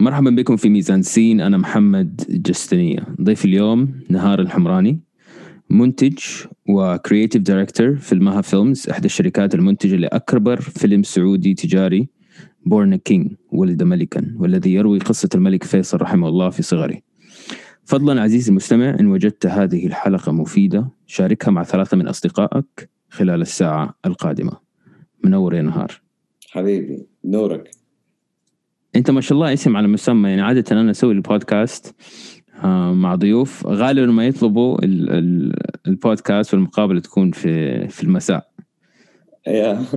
مرحبا بكم في ميزان سين. أنا محمد جستنية. ضيف اليوم نهار الحمراني منتج و creative director في المها Films إحدى الشركات المنتجة لأكبر فيلم سعودي تجاري Born King ولد ملكا والذي يروي قصة الملك فيصل رحمه الله في صغره. فضلا عزيزي المستمع إن وجدت هذه الحلقة مفيدة شاركها مع ثلاثة من أصدقائك خلال الساعة القادمة. منور يا نهار. حبيبي نورك. انت ما شاء الله اسم على مسمى يعني عادة أنا أسوي البودكاست آه، مع ضيوف. غالبا ما يطلبوا ال- ال- البودكاست والمقابلة تكون في في المساء.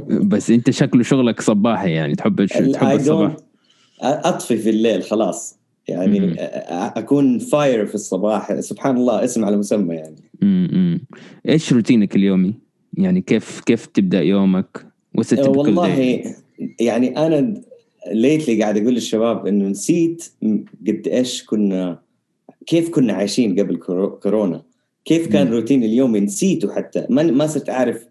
بس انت شكله شغلك صباحي يعني تحب تحب الصباح؟ أطفي في الليل خلاص. يعني مم. أكون فاير في الصباح. سبحان الله اسم على مسمى يعني. إيش روتينك اليومي؟ يعني كيف كيف تبدأ يومك؟ والله يعني أنا lately قاعد أقول للشباب إنه نسيت قد إيش كنا كيف كنا عايشين قبل كورو- كورونا. كيف كان مم. روتيني اليومي نسيته حتى. ما ما صرت أعرف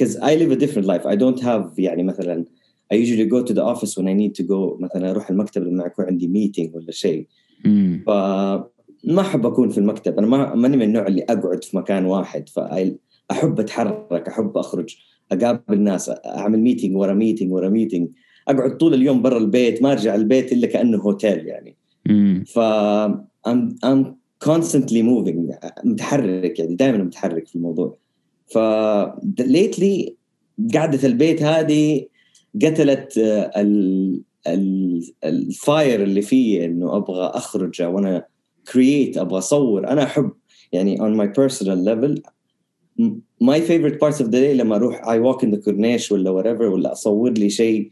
because I live a different life. I don't have يعني مثلا I usually go to the office when I need to go مثلا أروح المكتب لما يكون عندي meeting ولا شيء. فما أحب أكون في المكتب. أنا ما ماني من النوع اللي أقعد في مكان واحد. فاحب أتحرك أحب أخرج أقابل ناس أعمل meeting ورا meeting ورا meeting أقعد طول اليوم برا البيت ما أرجع البيت إلا كأنه هوتيل يعني. ف I'm, I'm constantly moving متحرك يعني دائما متحرك في الموضوع. ف lately قعدة البيت هذه قتلت آه، ال ال ال fire اللي فيه إنه أبغى أخرج and create أبغى أصور. أنا أحب يعني on my personal level my favorite parts of the day لما أروح I walk in the corniche ولا whatever ولا أصور لي شيء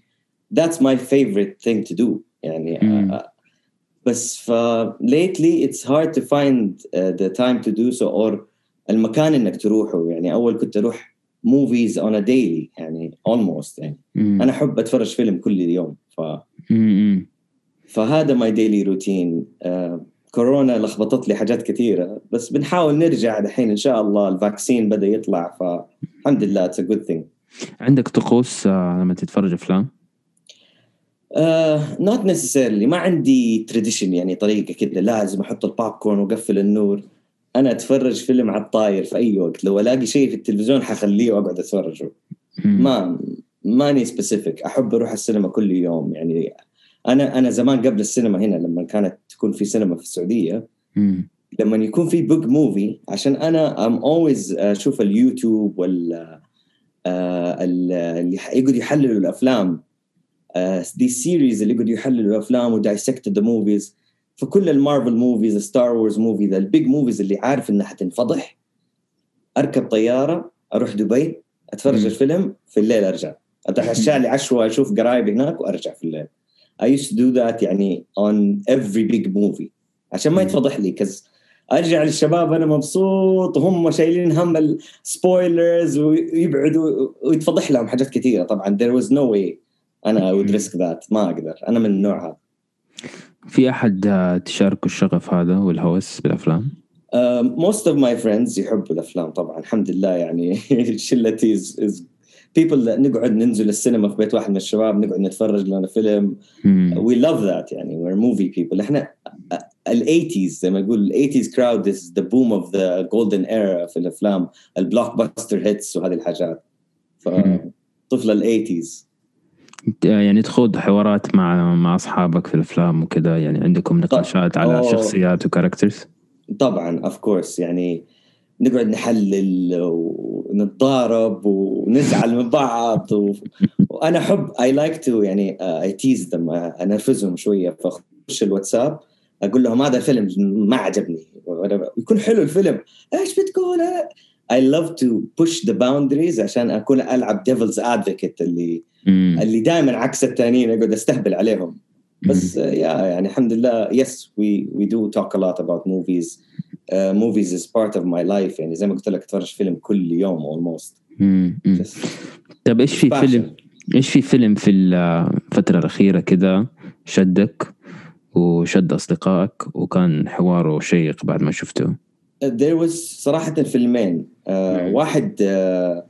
that's my favorite thing to do. يعني مم. آه، بس ف lately it's hard to find uh, the time to do so or المكان إنك تروحه. يعني أول كنت أروح movies on a daily. يعني almost. يعني أنا أحب أتفرج فيلم كل يوم ف فهذا my daily routine كورونا لخبطت لي حاجات كثيرة. بس بنحاول نرجع دحين إن شاء الله ال vaccine بدأ يطلع. فالحمد لله it's a good thing عندك طقوس آه، لما تتفرج أفلام؟ not necessarily ما عندي tradition يعني طريقة كذا لازم أحط البوب كورن وأقفل النور. أنا أتفرج فيلم على الطاير في أي وقت. لو ألاقي شيء في التلفزيون حخليه وأقعد أتفرجه. ما ماني specific أحب أروح السينما كل يوم. يعني أنا أنا زمان قبل السينما هنا لما كانت تكون في سينما في السعودية. لما يكون في big movie عشان أنا I'm always أشوف اليوتيوب وال آه، ال- اللي يقعدوا يحللوا الأفلام. the series اللي يقعدوا يحللوا الأفلام و dissect the movies فكل المارفل movies ستار وورز movie the big movies اللي عارف إنها حتنفضح أركب طيارة أروح دبي أتفرج مم. الفيلم في الليل أرجع. أتعشى لي عشوة أشوف قرايبي هناك وأرجع في الليل. I used to do that يعني on every big movie. عشان ما. يتفضح لي كز أرجع للشباب أنا مبسوط وهم شايلين هم السبويلرز ويبعدوا ويتفضح لهم حاجات كثيرة. طبعا there was no way أنا I would risk that. ما أقدر. أنا من النوع هذا. في أحد آه، تشاركه الشغف هذا والهوس بالأفلام؟ Most of my friends يحبوا الأفلام طبعا. الحمد لله يعني شلتي people that نقعد ننزل السينما في بيت واحد من الشباب نقعد نتفرج لنا فيلم. we love that يعني. We're movie people. إحنا ال 80s زي ما يقول ال 80s crowd is the boom of the golden era في الأفلام. ال blockbuster hits وهذه الحاجات. مم. فطفل ال 80s آه، يعني تخوض حوارات مع مع أصحابك في الأفلام وكذا يعني عندكم نقاشات على أوه. شخصيات و characters؟ طبعا of course يعني نقعد نحلل ونتضارب ونزعل من بعض و... وأنا أحب I like to يعني I tease them أنرفزهم شوية فأخش الواتساب أقول لهم هذا الفيلم ما عجبني يكون حلو الفيلم إيش بتقول I love to push the boundaries عشان أكون ألعب devil's advocate اللي مم. اللي دائما عكس الثانيين اقعد أستهبل عليهم بس آه، يا يعني الحمد لله yes we we do talk a lot about movies uh, movies is part of my life يعني زي ما قلت لك أتفرج فيلم كل يوم. Just طيب إيش في. فيلم إيش في فيلم في الفترة الأخيرة كذا شدك وشد أصدقائك وكان حواره شيق بعد ما شفته؟ there was صراحة فيلمين آه مم. واحد آه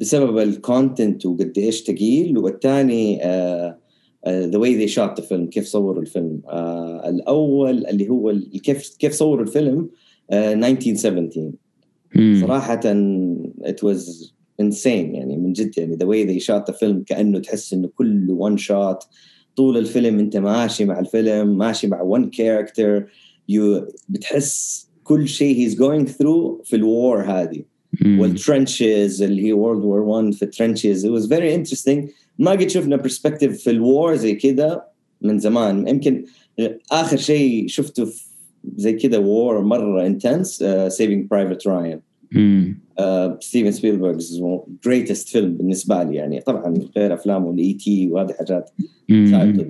بسبب ال content وقد إيش ثقيل والثاني آه the way they shot الفيلم كيف صوروا الفيلم uh, الأول اللي هو كيف كيف صوروا الفيلم uh, 1917 مم. صراحة it was insane يعني من جد يعني way they shot the film كأنه تحس إنه كل one shot طول الفيلم أنت ماشي مع الفيلم ماشي مع one character you بتحس كل شيء he's going through في ال war هذه. وال trenches اللي هي World War 1 في ال trenches it was very interesting. ما قد شفنا perspective في ال war زي كذا من زمان. يمكن آخر شيء شفته في زي كذا war مرة intense Saving Private Ryan مم. ستيفن سبيلبرغ 's greatest فيلم بالنسبة لي يعني. طبعا غير أفلامه ال E.T. وهذه حاجات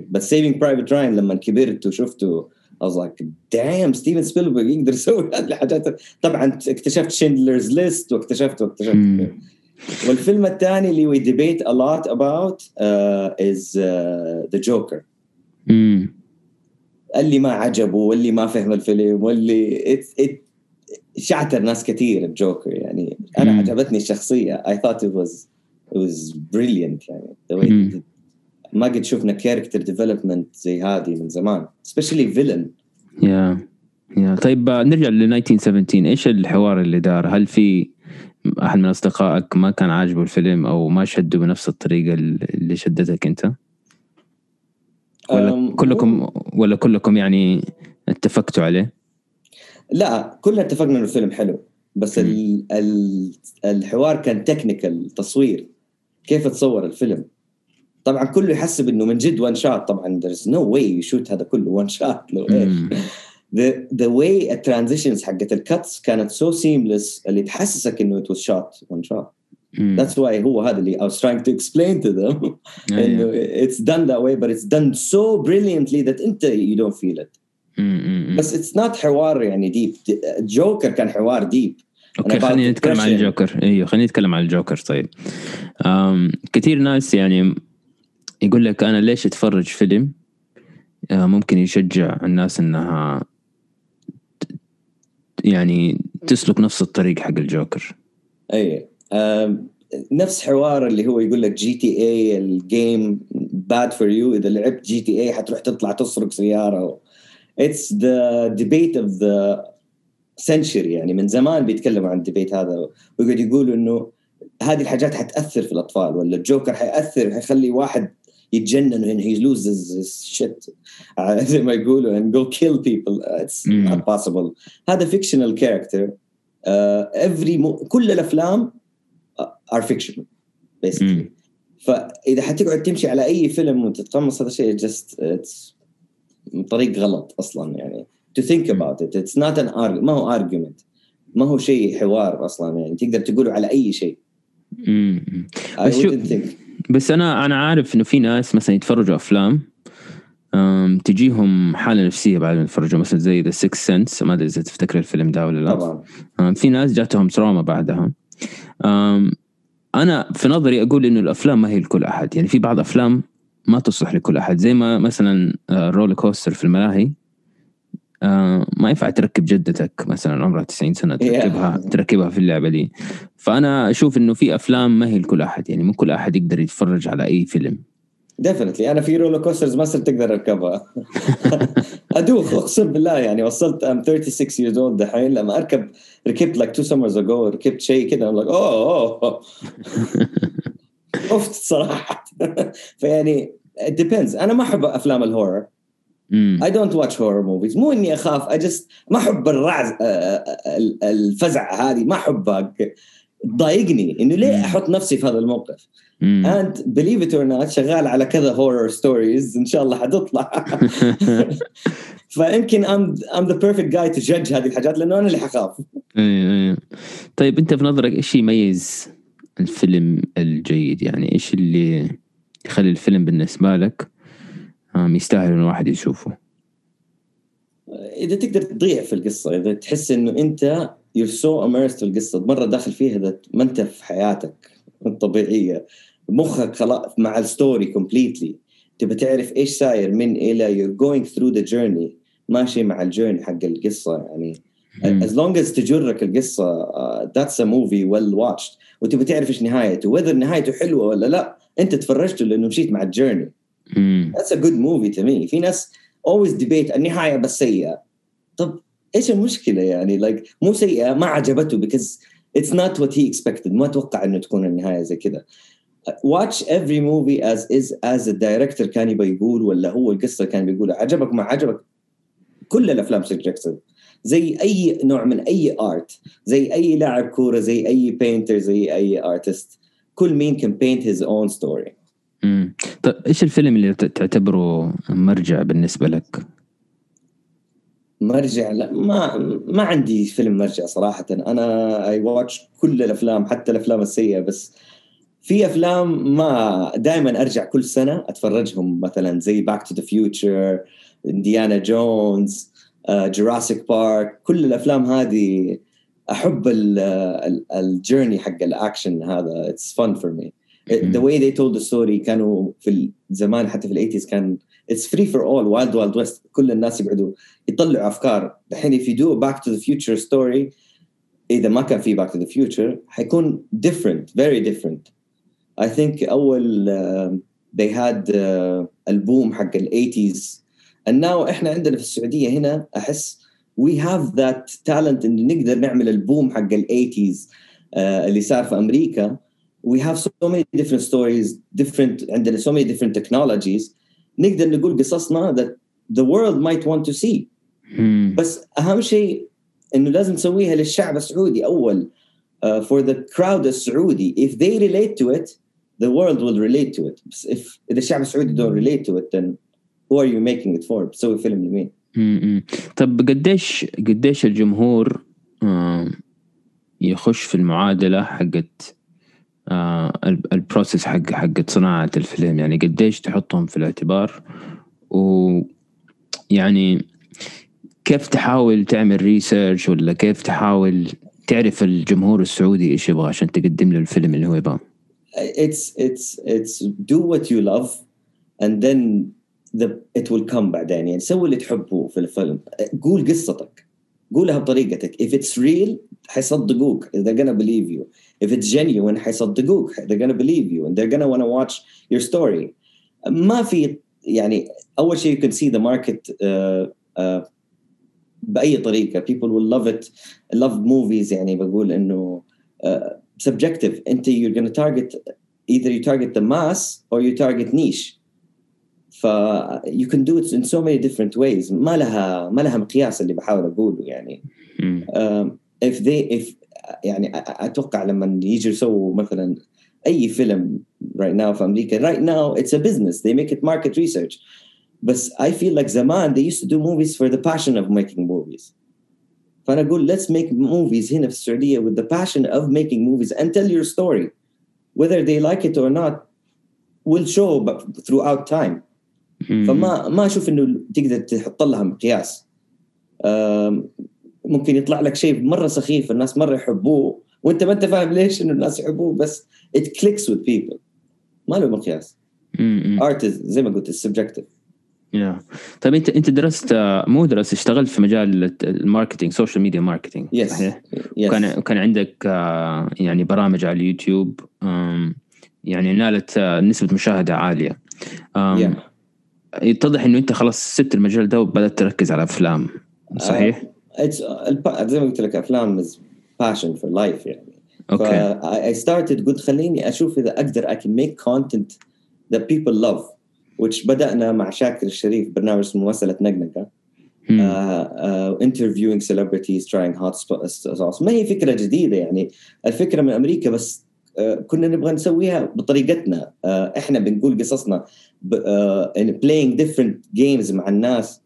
بس Saving Private Ryan لما كبرت وشفته I was like damn ستيفن سبيلبرغ يقدر يسوي هذه الحاجات طبعا اكتشفت Schindler's List واكتشفت واكتشفت مم. والفيلم الثاني اللي we debate a lot about uh, is uh, The Joker مم. اللي ما عجبه واللي ما فهم الفيلم واللي it, it شعتر ناس كثير الجوكر يعني أنا مم. عجبتني الشخصية I thought it was it was brilliant يعني the way مم. they did. ما قد شفنا character development زي هذه من زمان especially villain. يا يا طيب آه، نرجع ل 1917 إيش الحوار اللي دار؟ هل في أحد من أصدقائك ما كان عاجبه الفيلم أو ما شده بنفس الطريقة اللي شدتك أنت؟ ولا كلكم ولا كلكم يعني اتفقتوا عليه؟ لا كلنا اتفقنا إنه الفيلم حلو بس ال ال الحوار كان technical تصوير. كيف تصور الفيلم؟ طبعا كله يحسب إنه من جد one shot طبعا there's no way ي shoot هذا كله one shot لو إيش the the way ال transitions حقت ال cuts كانت so seamless اللي تحسسك إنه it was shot one shot مم. that's why هو هذا اللي I was trying to explain to them أيوة. إنه it's done that way but it's done so brilliantly that أنت you don't feel it. مم. بس it's not حوار يعني deep جوكر كان حوار deep أوكي خلينا نتكلم عن. الجوكر إيوه خلينا نتكلم عن الجوكر طيب أم كثير ناس يعني يقول لك أنا ليش أتفرج فيلم؟ آه، ممكن يشجع الناس إنها يعني تسلك نفس الطريق حق الجوكر. أي نفس حوار اللي هو يقول لك GTA ال game bad for you إذا لعبت GTA حتروح تطلع تسرق سيارة. it's the debate of the century يعني من زمان بيتكلموا عن ال debate هذا. ويقعد يقولوا إنه هذه الحاجات حتأثر في الأطفال ولا الجوكر حيأثر حيخلي واحد يتجنن and he loses his shit زي ما يقولوا and go kill people it's مم. not possible هذا fictional character uh, every mo- كل الافلام are fictional basically مم. فاذا حتقعد تمشي على اي فيلم وتتقمص هذا الشيء just it's طريق غلط أصلا يعني to think about it it's not an arg- ما هو argument ما هو شيء حوار أصلا يعني تقدر تقوله على اي شيء. I wouldn't think بس أنا أنا عارف إنه في ناس مثلا يتفرجوا أفلام أم، تجيهم حالة نفسية بعد ما يتفرجوا مثلا زي The Sixth Sense ما أدري إذا تفتكر الفيلم ده ولا لا. طبعا. في ناس جاتهم trauma بعدها. أنا في نظري أقول إنه الأفلام ما هي لكل أحد يعني في بعض أفلام ما تصلح لكل أحد زي ما مثلا آه، roller coaster في الملاهي. آه، ما ينفع تركب جدتك مثلا عمرها 90 سنة تركبها تركبها في اللعبة دي. فأنا أشوف إنه في أفلام ما هي لكل أحد يعني مو كل أحد يقدر يتفرج على أي فيلم. definitely أنا في roller coasters ما صرت أقدر أركبها. أدوخ أقسم بالله يعني وصلت I'm 36 years old دحين. لما أركب ركبت like two summers ago ركبت شيء كذا I'm like أوه أوه. خفت صراحة. فيعني depends. أنا ما أحب أفلام ال horror I don't watch horror movies. مو إني أخاف I just ما أحب الرعز آه، آه، ال- الفزع هذه ما أحبها. تضايقني إنه ليه. أحط نفسي في هذا الموقف؟ and believe it or not شغال على كذا horror stories إن شاء الله حتطلع. فيمكن I'm, I'm the perfect guy to judge هذه الحاجات لأنه أنا اللي حخاف. أيوه أيوه طيب أنت في نظرك إيش يميز الفيلم الجيد؟ يعني إيش اللي يخلي الفيلم بالنسبة لك يستاهل إن الواحد يشوفه. إذا تقدر تضيع في القصة إذا تحس إنه أنت you're so immersed في القصة مرة داخل فيها ما أنت في حياتك الطبيعيه مخك خلاص مع ال story completely تبى تعرف إيش صاير من إلى you're going through the journey ماشي مع ال journey حق القصة يعني. as long as تجرك القصة that's a movie well watched وتبى تعرف إيش نهايته whether نهايته حلوة ولا لا أنت تفرجته لأنه مشيت مع ال journey That's a good movie to me. في ناس always debate النهاية بس سيئة. طب إيش المشكلة يعني؟ Like مو سيئة ما عجبته because it's not what he expected. ما توقع إنه تكون النهاية زي كذا watch every movie as is as a director كان يبغى يقول ولا هو القصة كان بيقول عجبك ما عجبك؟ كل الأفلام subjective زي أي نوع من أي art زي أي لاعب كورة زي أي painter زي أي artist كل مين كان paint his own story طيب إيش الفيلم اللي تعتبره مرجع بالنسبة لك؟ مرجع؟ لا ما ما عندي فيلم مرجع صراحة. أنا I watch كل الأفلام حتى الأفلام السيئة بس في أفلام ما دائما أرجع كل سنة أتفرجهم. مثلا زي Back to the Future Indiana Jones Jurassic Park كل الأفلام هذه أحب ال journey حق الأكشن هذا. it's fun for me the way they told story كانوا في زمان حتى في ال eighties كان it's free for all wild wild west كل الناس يقعدوا يطلعوا أفكار. الحين if you do Back to the Future story إذا ما كان في Back to the Future حيكون different very different. I think أول uh, they had uh, album حق ال eighties. And now إحنا عندنا في السعودية هنا أحس we have that talent انه نقدر نعمل ألبوم حق الأيتيز uh, اللي صار في أمريكا. we have so many different stories different عندنا so many different technologies نقدر نقول قصصنا that the world might want to see hmm. بس اهم شيء انه لازم نسويها للشعب السعودي اول uh, for the crowd السعودي if they relate to it the world will relate to it بس if اذا الشعب السعودي don't relate to it then who are you making it for بتسوي فيلم لمين طب قديش قديش الجمهور يخش في المعادله حقت ال process حق حق صناعة الفيلم. يعني قديش تحطهم في الاعتبار و يعني كيف تحاول تعمل research ولا كيف تحاول تعرف الجمهور السعودي إيش يبغى عشان تقدم له الفيلم اللي هو يبغاه؟ It's it's it's do what you love and then the it will come بعدين. يعني سوي اللي تحبه في الفيلم. قول قصتك. قولها بطريقتك if it's real حيصدقوك they're gonna believe you if it's genuine حيصدقوك they're gonna believe you and they're gonna wanna watch your story ما في يعني اول شيء you can see the market uh, uh, باي طريقه people will love it love movies يعني بقول انه uh, subjective انت you're gonna target either you target the mass or you target niche ف you can do it in so many different ways ما لها ما لها مقياس اللي بحاول اقوله يعني um, if they if يعني اتوقع لما يجوا يسووا مثلا اي فيلم right now في امريكا right now it's a business they make it market research بس I feel like زمان they used to do movies for the passion of making movies فانا اقول let's make movies هنا في السعوديه with the passion of making movies and tell your story whether they like it or not will show throughout time فما ما أشوف إنه تقدر تحط لها مقياس. ممكن يطلع لك شيء مرة سخيف الناس مرة يحبوه. وأنت ما أنت فاهم ليش إنه الناس يحبوه بس it clicks with people. ما له مقياس. art زي ما قلت ال subjective يا طيب انت أنت درست مو درست اشتغلت في مجال ال marketing social media marketing yes صحيح؟ yes. كان كان عندك يعني برامج على اليوتيوب يعني نالت نسبة مشاهدة عالية. yeah. يتضح إنه أنت خلاص سبت المجال ده وبدأت تركز على أفلام صحيح؟ uh, زي ما قلت لك أفلام passion for life يعني. okay. I started قلت خليني أشوف إذا أقدر I can make content that people love which بدأنا مع شاكر الشريف برنامج اسمه uh, uh, interviewing celebrities trying hot sauce ما هي فكرة جديدة يعني. الفكرة من أمريكا بس uh, كنا نبغى نسويها بطريقتنا. uh, إحنا بنقول قصصنا. Uh, in playing different games مع الناس.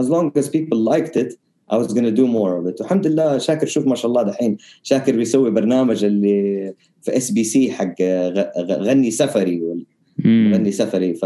As long as people liked it I was gonna do more of it. والحمد لله شاكر شوف ما شاء الله دحين شاكر بيسوي برنامج اللي في SBC حق غني سفري غني سفري. ف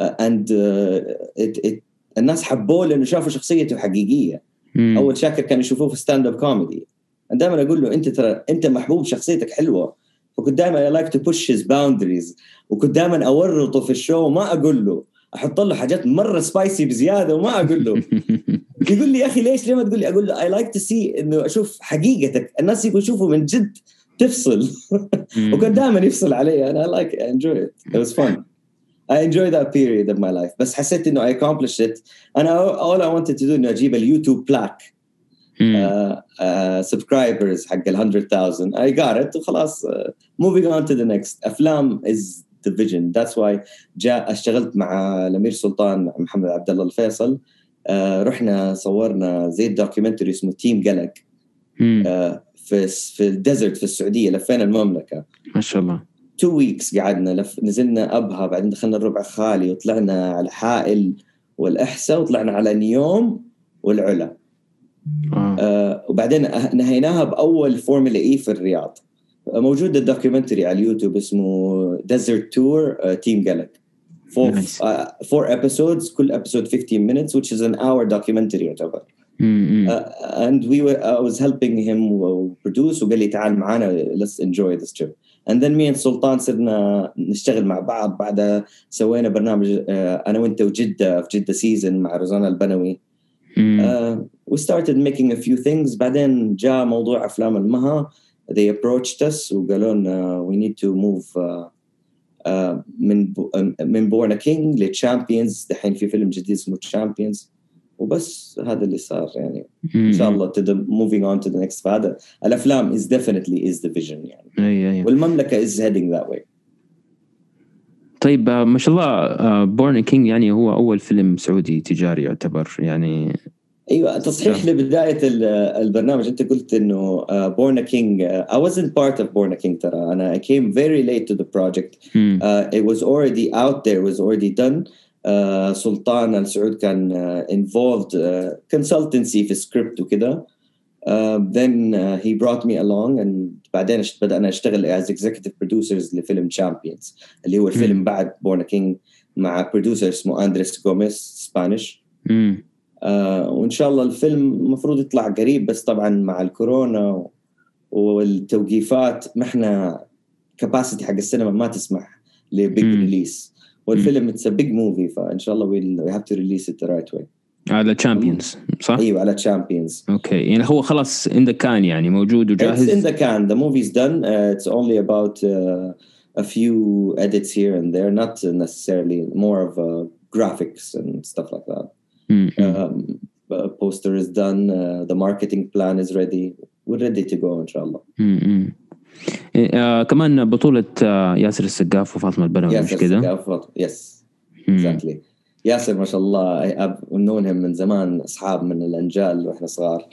and uh, الناس حبوه لأنه شافوا شخصيته حقيقية. مم. أول شاكر كانوا يشوفوه في stand up comedy دائما أقول له أنت ترى أنت محبوب شخصيتك حلوة. فكنت دائما I like to push his boundaries وكنت دائما أورطه في ال show ما أقول له. أحط له حاجات مرة spicy بزيادة وما أقول له. يقول لي يا أخي ليش ليه ما تقول لي؟ أقول له I like to see إنه أشوف حقيقتك. الناس يبغوا يشوفوا من جد تفصل. وكان دائما يفصل علي. أنا like enjoy it was فun I enjoy that period of my life. بس حسيت إنه I accomplished it. أنا all I wanted to do إنه أجيب اليوتيوب plaque subscribers حق ال 100000 I got it. وخلاص moving on to the next. أفلام is the vision that's why جاء اشتغلت مع الأمير سلطان محمد عبد الله الفيصل. uh, رحنا صورنا زي ال documentary اسمه تيم قلق في في ال desert في السعودية لفينا المملكة. ما شاء الله. two weeks قعدنا لف نزلنا أبها بعدين دخلنا الربع خالي وطلعنا على حائل والأحساء وطلعنا على نيوم والعلا. آه. آه وبعدين نهيناها بأول Formula E في الرياض موجود ال documentary على اليوتيوب اسمه Desert Tour Team nice. uh, four episodes كل episode 15 minutes which is an hour documentary يعتبر mm-hmm. uh, and we were I was helping him produce وقال لي تعال معنا let's enjoy this trip and then me and سلطان صرنا نشتغل مع بعض بعدها سوينا برنامج uh, أنا وأنت وجدة في جدة season مع روزانا البنوي uh, we started making a few things بعدين جاء موضوع افلام المها they approached us وقالوا لنا we need to move uh, uh, من من Born King ل Champions دحين في فيلم جديد اسمه Champions وبس هذا اللي صار يعني ان شاء الله to the moving on to the next فهذا الافلام is definitely is the vision يعني أي أي. والمملكه is heading that way. طيب ما شاء الله Born a King يعني هو أول فيلم سعودي تجاري يعتبر يعني. أيوه تصحيح لبداية البرنامج. أنت قلت إنه Born a King I wasn't part of Born a King ترى. أنا I came very late to the project. uh, it was already out there. It was already done. uh, سلطان السعود كان uh, involved uh, consultancy في سكريبت وكذا then uh, he brought me along and بعدين بدأنا نشتغل as executive producers لفيلم Champions اللي هو الفيلم بعد Born a King مع producer اسمه أندريس جوميز Spanish آه وإن شاء الله الفيلم المفروض يطلع قريب بس طبعا مع الكورونا والتوقيفات ما إحنا capacity حق السينما ما تسمح ل big release والفيلم it's big movie فإن شاء الله we have to release it right way على Champions صح؟ إيوه على Champions okay يعني هو خلاص in the can يعني موجود وجاهز؟ in the can the movie's done. Uh, it's only about uh, a few edits here and there. Not necessarily more of uh, graphics and stuff like that. Um, poster is done. Uh, the marketing plan is ready. We're ready to go ان شاء الله آه كمان بطولة آه ياسر السقاف وفاطمة البنوي مش كذا؟ ياسر السقاف yes exactly ياسر ما شاء الله known him من زمان أصحاب من الأنجال وإحنا صغار.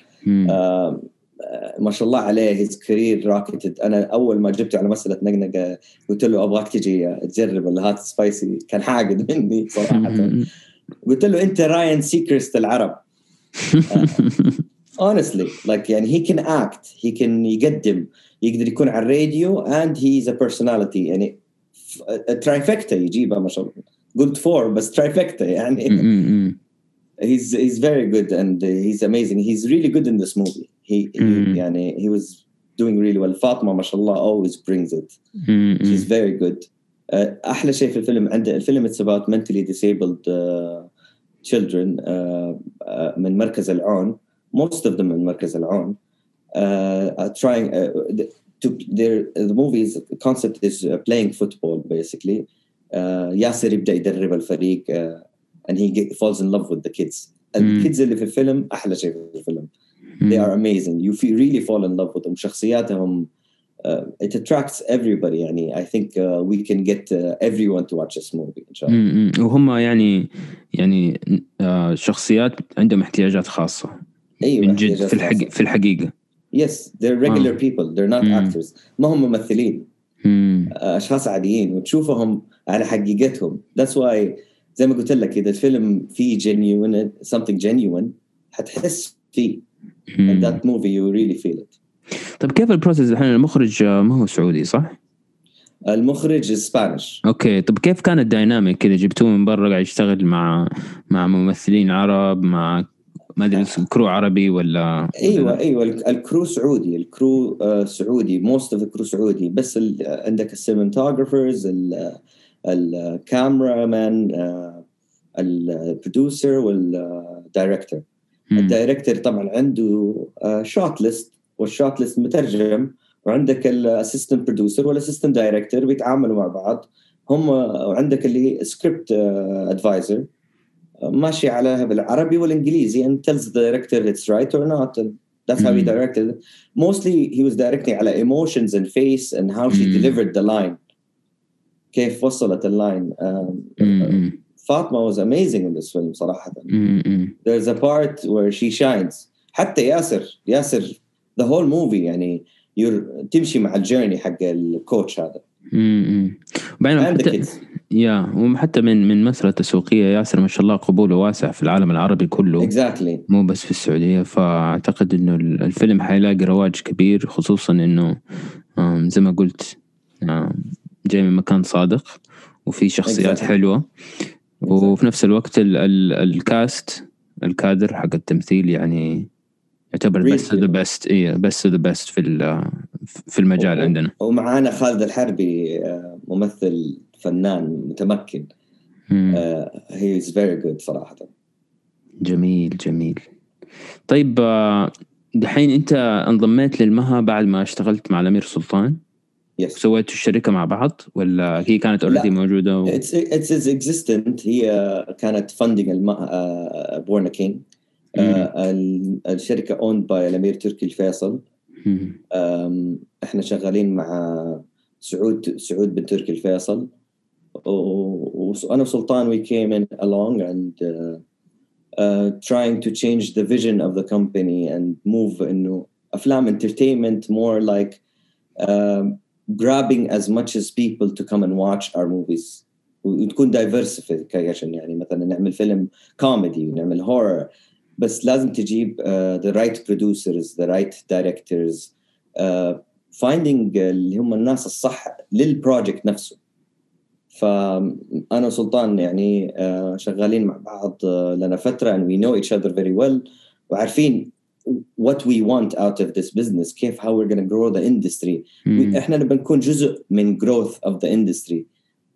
آه ما شاء الله عليه his career rocketed أنا أول ما جبته على مسألة نقنقة قلت له أبغاك تجي تجرب ال hot spicy كان حاقد مني صراحة. قلت له أنت Ryan Seacrest العرب. honestly like يعني he can act he can يقدم يقدر يكون على الراديو and he's a personality. يعني ترايفكتا يجيبها ما شاء الله. قلت فور بس ترايفكتا يعني he's he's very good and he's amazing he's really good in this movie he, he يعني he was doing really well فاطمه ما شاء الله always brings it she's very good احلى شيء في الفيلم عنده الفيلم it's about mentally disabled uh, children uh, uh, من مركز العون most of them من مركز العون uh, trying uh, to their the movie's concept is uh, playing football basically uh, ياسر يبدا يدرب الفريق uh, and he get, falls in love with the kids الكيدز اللي في الفيلم أحلى شيء في الفيلم they are amazing you feel, really fall in love with them شخصياتهم uh, it attracts everybody يعني I think uh, we can get uh, everyone to watch this movie إن شاء الله وهم يعني يعني uh, شخصيات عندهم احتياجات خاصة أيوة من جد في الحقيقة في الحقيقة yes they're regular uh. people they're not mm. actors ما هم ممثلين أشخاص عاديين وتشوفهم على حقيقتهم. That's why زي ما قلت لك إذا الفيلم فيه genuine something genuine حتحس فيه. that movie you really feel it. طيب كيف البروسيس؟ الحين المخرج ما هو سعودي صح؟ المخرج Spanish okay طب كيف كان ال dynamic كذا جبتوه من برا قاعد يشتغل مع مع ممثلين عرب مع ما أدري crew عربي ولا أيوه أيوه ال crew سعودي ال crew آه سعودي most of ال crew سعودي بس عندك ال cinematographers ال cameraman ال producer وال director ال director طبعا عنده shot list وال shot list مترجم وعندك ال assistant producer وال assistant director بيتعاملوا مع بعض. هم وعندك اللي script advisor ماشي على بالعربي والانجليزي and tells the director it's right or not and that's how he directed mostly he was directing على emotions and face and how she delivered the line كيف وصلت اللاين فاطمه was amazing in this film صراحه there's a part where she shines حتى ياسر ياسر the whole movie يعني تمشي مع الجيرني حق الكوتش هذا امم حتى يا وحتى من من مسألة تسويقية ياسر ما شاء الله قبوله واسع في العالم العربي كله. Exactly. مو بس في السعودية. فأعتقد إنه الفيلم حيلاقي رواج كبير خصوصا إنه زي ما قلت جاي من مكان صادق وفي شخصيات exactly. حلوة. وفي نفس الوقت ال ال الكاست الكادر حق التمثيل يعني يعتبر بس the best اي بس the best في في المجال عندنا. ومعانا خالد الحربي آه، ممثل فنان متمكن. he is very good صراحة. جميل جميل. طيب آه، دحين أنت انضميت للمها بعد ما اشتغلت مع الأمير سلطان؟ Yes. سويتوا الشركة مع بعض ولا هي كانت already موجودة و... it's it's existent هي كانت funding Born a King الشركة owned by الامير تركي الفيصل إحنا شغالين مع سعود سعود بن تركي الفيصل وأنا وسلطان we came in along and uh, uh, trying to change the vision of the company and move انه افلام entertainment more like uh, grabbing as much as people to come and watch our movies وتكون diversification يعني مثلا نعمل فيلم كوميدي ونعمل horror بس لازم تجيب uh, the right producers the right directors uh, finding اللي هم الناس الصح للبروجكت نفسه فانا وسلطان يعني uh, شغالين مع بعض uh, لنا فتره and we know each other very well وعارفين what we want out of this business كيف how we're going to grow the industry mm. احنا نبغى نكون جزء من growth of the industry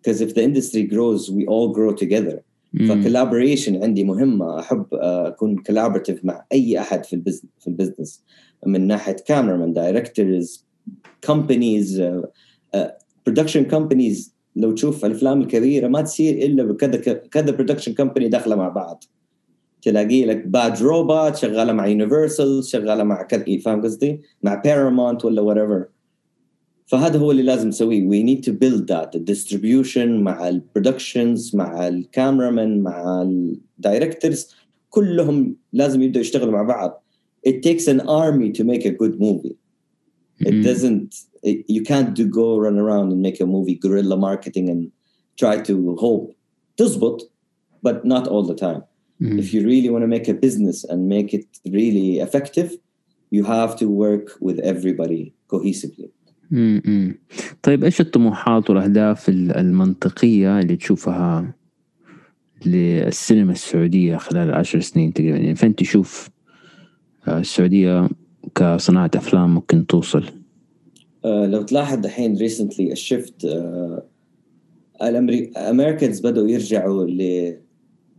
because if the industry grows we all grow together ف collaboration عندي مهمة. أحب أكون collaborative مع أي أحد في ال business في ال business من ناحية camera directors companies production companies لو تشوف الأفلام الكبيرة ما تصير إلا بكذا كذا production company داخلة مع بعض. تلاقي لك Bad Robot شغالة مع Universal شغالة مع كذا فاهم قصدي؟ مع بارامونت ولا whatever فهذا هو اللي لازم نسويه we need to build that الديستريبيوشن مع البرودكشنز مع الكاميرامان مع الدايركتورز كلهم لازم يبداوا يشتغلوا مع بعض it takes an army to make a good movie it mm. doesn't it, you can't do go run around and make a movie guerrilla marketing and try to hope تزبط but not all the time mm. if you really want to make a business and make it really effective you have to work with everybody cohesively امم طيب إيش الطموحات والأهداف المنطقية اللي تشوفها للسينما السعودية خلال عشر سنين تقريبا؟ يعني فين تشوف آه، السعودية كصناعة أفلام ممكن توصل؟ آه، لو تلاحظ دحين recently ال shift ال Americans بدأوا يرجعوا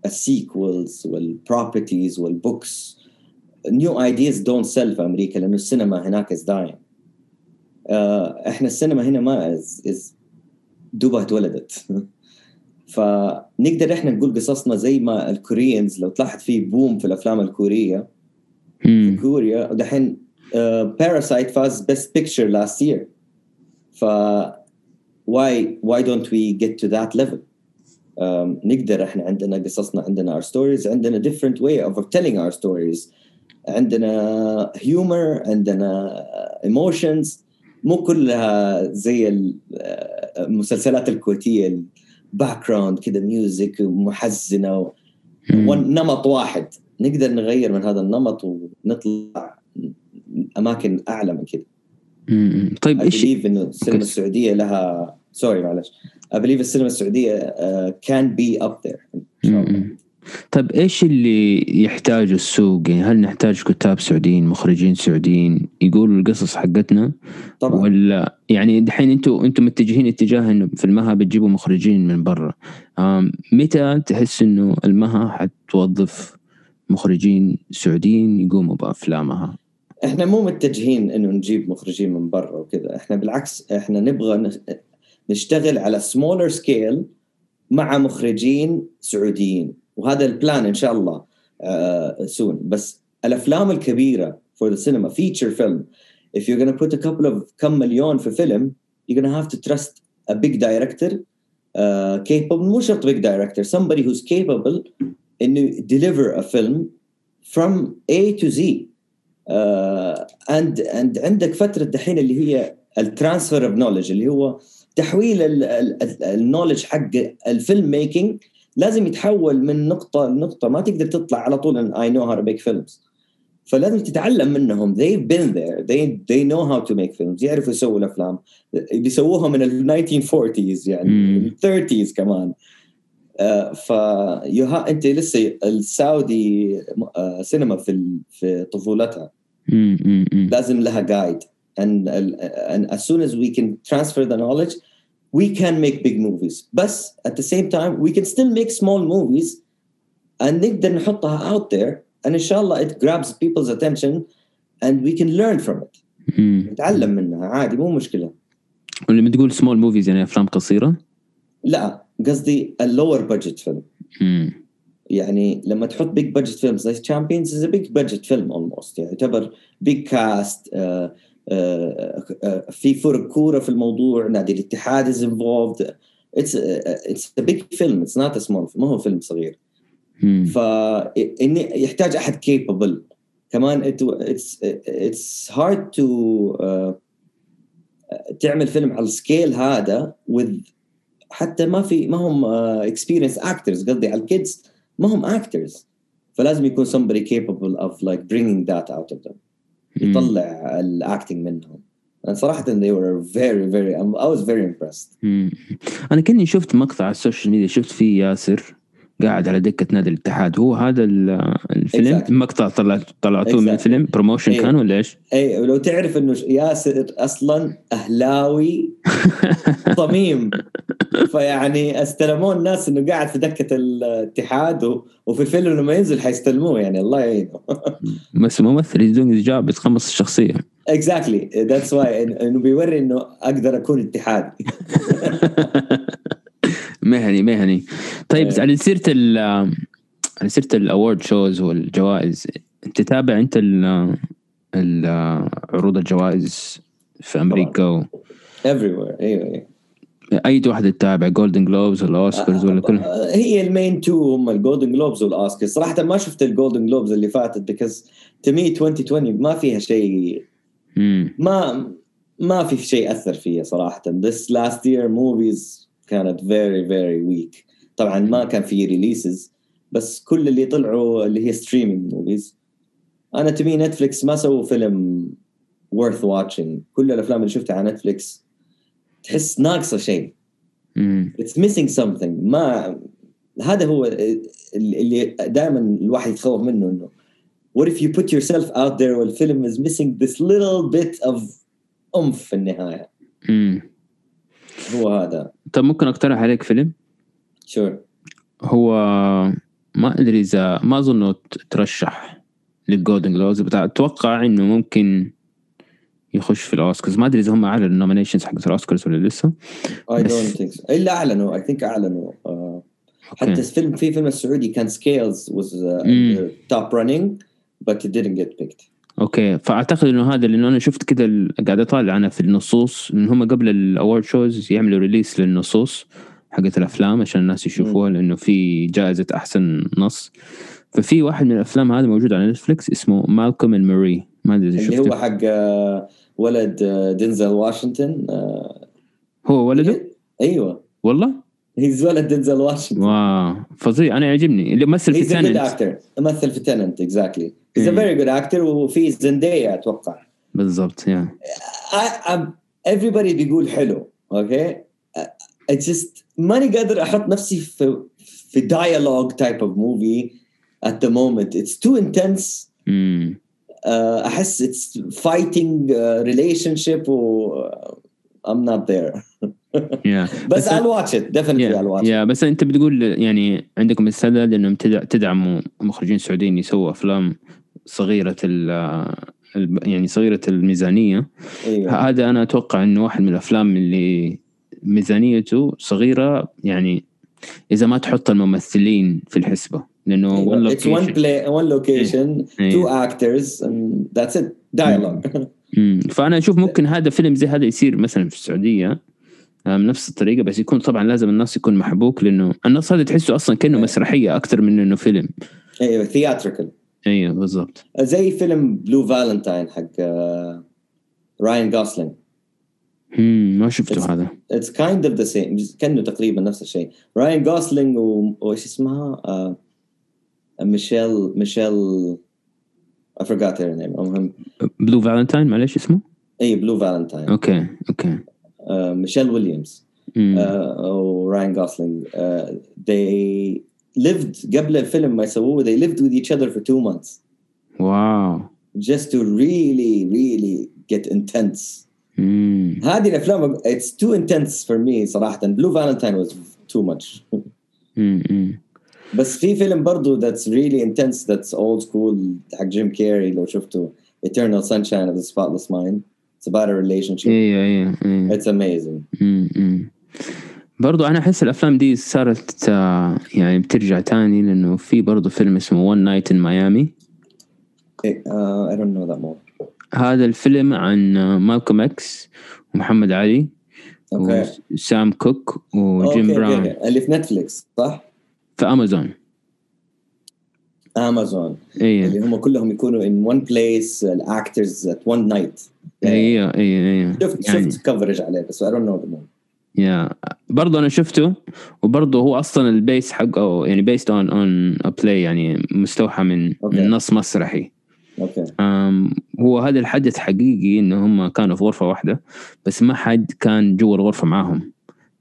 لل sequels وال properties وال books new ideas don't sell في أمريكا لأنه السينما هناك is dying إحنا السينما هنا ما is دوبها اتولدت. فنقدر إحنا نقول قصصنا زي ما ال Koreans لو تلاحظ في boom في الأفلام الكورية. في كوريا ودحين Parasite فاز best picture last year ف why don't we get to that level? um, نقدر إحنا عندنا قصصنا عندنا our stories عندنا different way of telling our stories. عندنا humor عندنا emotions. مو كلها زي المسلسلات الكويتية ال background كذا music محزنه ونمط واحد. نقدر نغير من هذا النمط ونطلع أماكن أعلى من كذا طيب إيش إنه السينما السعودية لها سوري معلش. I believe السينما السعودية uh, can be up there. إن شاء الله. طيب إيش اللي يحتاجه السوق؟ يعني هل نحتاج كتاب سعوديين، مخرجين سعوديين يقولوا القصص حقتنا؟ طبعا ولا يعني دحين أنتم أنتم متجهين اتجاه إنه في المها بتجيبوا مخرجين من برا. متى تحس إنه المها حتوظف مخرجين سعوديين يقوموا بأفلامها؟ إحنا مو متجهين إنه نجيب مخرجين من برا وكذا، إحنا بالعكس إحنا نبغى نشتغل على smaller scale مع مخرجين سعوديين وهذا البلان ان شاء الله سون uh, بس الافلام الكبيره for the cinema feature film if you're going to put a couple of كم مليون في فيلم you're going to have to trust a big director uh, capable مو شرط big director somebody who's capable انه deliver a film from A to Z uh, and and عندك فتره دحين اللي هي الترانسفير اوف نولج اللي هو تحويل النولج حق الفيلم ميكينج لازم يتحول من نقطة لنقطة. ما تقدر تطلع على طول إن I know how to make films فلازم تتعلم منهم. They've been there. They they know how to make films. يعرفوا يسووا الأفلام. بيسووها من ال 1940s يعني. ال 30s كمان. uh, ف أنت لسه السعودي سينما في في طفولتها. لازم لها جايد and, and as soon as we can transfer the knowledge we can make big movies but at the same time we can still make small movies and نقدر نحطها out there and inshallah it grabs people's attention and we can learn from it. نتعلم منها عادي مو مشكلة. ولما تقول small movies يعني أفلام قصيرة؟ لا قصدي ال lower budget film يعني لما تحط big budget film زي Champions is big budget film almost يعني يعتبر big cast في فرق كورة في الموضوع نادي الاتحاد is involved it's it's a big film it's not a small ما هو فيلم صغير. فاني يحتاج أحد capable كمان it's it's hard to تعمل فيلم على ال scale هذا with حتى ما في ما هم experienced uh, actors قصدي على ال kids ما هم actors فلازم يكون somebody capable of like bringing that out of them. يطلع ال acting منهم. صراحة they were very very I was very impressed. أنا كني شفت مقطع على ال social media شفت فيه ياسر. قاعد على دكة نادي الاتحاد هو هذا الفيلم exactly. مقطع طلعت طلعتوه exactly. من الفيلم promotion أي. كان ولا إيش؟ اي ولو تعرف إنه ياسر أصلا أهلاوي صميم فيعني استلموه الناس إنه قاعد في دكة الاتحاد وفي الفيلم لما ينزل حيستلموه يعني الله يعينه بس ممثل he doing job يتقمص الشخصية exactly that's why إنه بيوري إنه أقدر أكون اتحاد مهني مهني. طيب إيه. على سيرة ال على سيرة ال award shows والجوائز أنت تتابع أنت ال عروض الجوائز في أمريكا و... everywhere أيوه أيوه. أي واحدة تتابع Golden Globes ولا اوسكارز ولا كل هي ال main two هم ال Golden Globes وال Oscars. صراحة ما شفت ال Golden Globes اللي فاتت because to me 2020 ما فيها شيء ما ما في شيء أثر فيها صراحة. This last year movies كانت very very weak. طبعا ما كان في releases بس كل اللي طلعوا اللي هي streaming movies أنا تبي Netflix ما سووا فيلم worth watching. كل الأفلام اللي شفتها على Netflix تحس ناقصة شيء. it's missing something. ما هذا هو اللي دائما الواحد يتخوف منه إنه what if you put yourself out there والفيلم is missing this little bit of oomph في النهاية. هو هذا. طب ممكن أقترح عليك فيلم؟ sure هو ما أدري إذا ما اظنه ترشح لل Golden Globes أتوقع إنه ممكن يخش في الأوسكارز. ما أدري إذا هم أعلنوا ال nominations حقت الأوسكارز ولا لسه. I don't think الا أعلنوا. I think أعلنوا. uh, حتى الفيلم في فيلم السعودي كان Scales was top running بس didn't get picked. أوكي فأعتقد إنه هذا لأنه أنا شفت كذا قاعد أطالع أنا في النصوص إن هم قبل ال award shows يعملوا release للنصوص حقت الأفلام عشان الناس يشوفوها لأنه في جائزة أحسن نص. ففي واحد من الأفلام هذا موجود على Netflix اسمه Malcolm and Marie ما أدري إذا اللي هو حق آه، ولد آه، دينزل واشنطن آه، هو ولده؟ أيوه. والله؟ he's ولد دينزل واشنطن. واو فظيع. أنا يعجبني. اللي مثل في Tenet مثل في Tenet exactly he's a very good actor وفي Zendaya أتوقع. بالضبط yeah. Everybody بيقول حلو أوكي I just ماني قادر أحط نفسي في في dialogue type of movie at the moment. It's too intense. mm. uh, أحس it's fighting uh, relationship و uh, I'm not there. yeah. بس, بس I'll watch it. Definitely. I'll watch it. بس أنت بتقول يعني عندكم استعداد إنهم تدعموا مخرجين سعوديين يسووا أفلام صغيرة ال يعني صغيرة الميزانية. أيوة. هذا أنا أتوقع إنه واحد من الأفلام اللي ميزانيته صغيرة يعني إذا ما تحط الممثلين في الحسبة. لأنه one it's one play one location إيه. two actors and that's it. dialogue. فأنا أشوف ممكن هذا فيلم زي هذا يصير مثلا في السعودية. بنفس الطريقة بس يكون طبعا لازم النص يكون محبوك لأنه النص هذا تحسه أصلا كأنه إيه. مسرحية أكثر من إنه فيلم. أيوه theatrical أيوه بالضبط. زي فيلم Blue Valentine حق راين جوسلينج ما شفته it's, هذا. it's kind of the same كأنه تقريبا نفس الشيء. راين جوسلينج وايش اسمها؟ uh, ميشيل ميشيل I forgot her name المهم. بلو فالنتاين معلش اسمه؟ اي بلو فالنتاين أوكي أوكي. ميشيل ويليامز وراين جوسلينج they lived قبل الفيلم ما يسووه they lived with each other for two months wow just to really really get intense mm. هذه الافلام it's too intense for me صراحه Blue Valentine was too much بس في فيلم برضو that's really intense that's old school حق جيم كيري لو شفته Eternal Sunshine of the Spotless Mind It's about a relationship. أيوه أيوه it's amazing. برضو أنا أحس الأفلام دي صارت يعني بترجع تاني لأنه في برضو فيلم اسمه One Night in Miami. uh, I don't know that more. هذا الفيلم عن مالكوم إكس ومحمد علي أوكي. وسام كوك وجيم براون. اللي في نتفليكس صح؟ في أمازون. امازون إيه. اللي هم كلهم يكونوا in one place ال actors at one night. أيوه أيوه شفت يعني. شفت كفرج عليه بس no the more يا برضه أنا شفته وبرضه هو أصلا ال base حقه يعني based on on a play يعني مستوحى من okay. من نص مسرحي. أوكي هو هذا الحدث حقيقي إنه هم كانوا في غرفة واحدة بس ما حد كان جوا الغرفة معاهم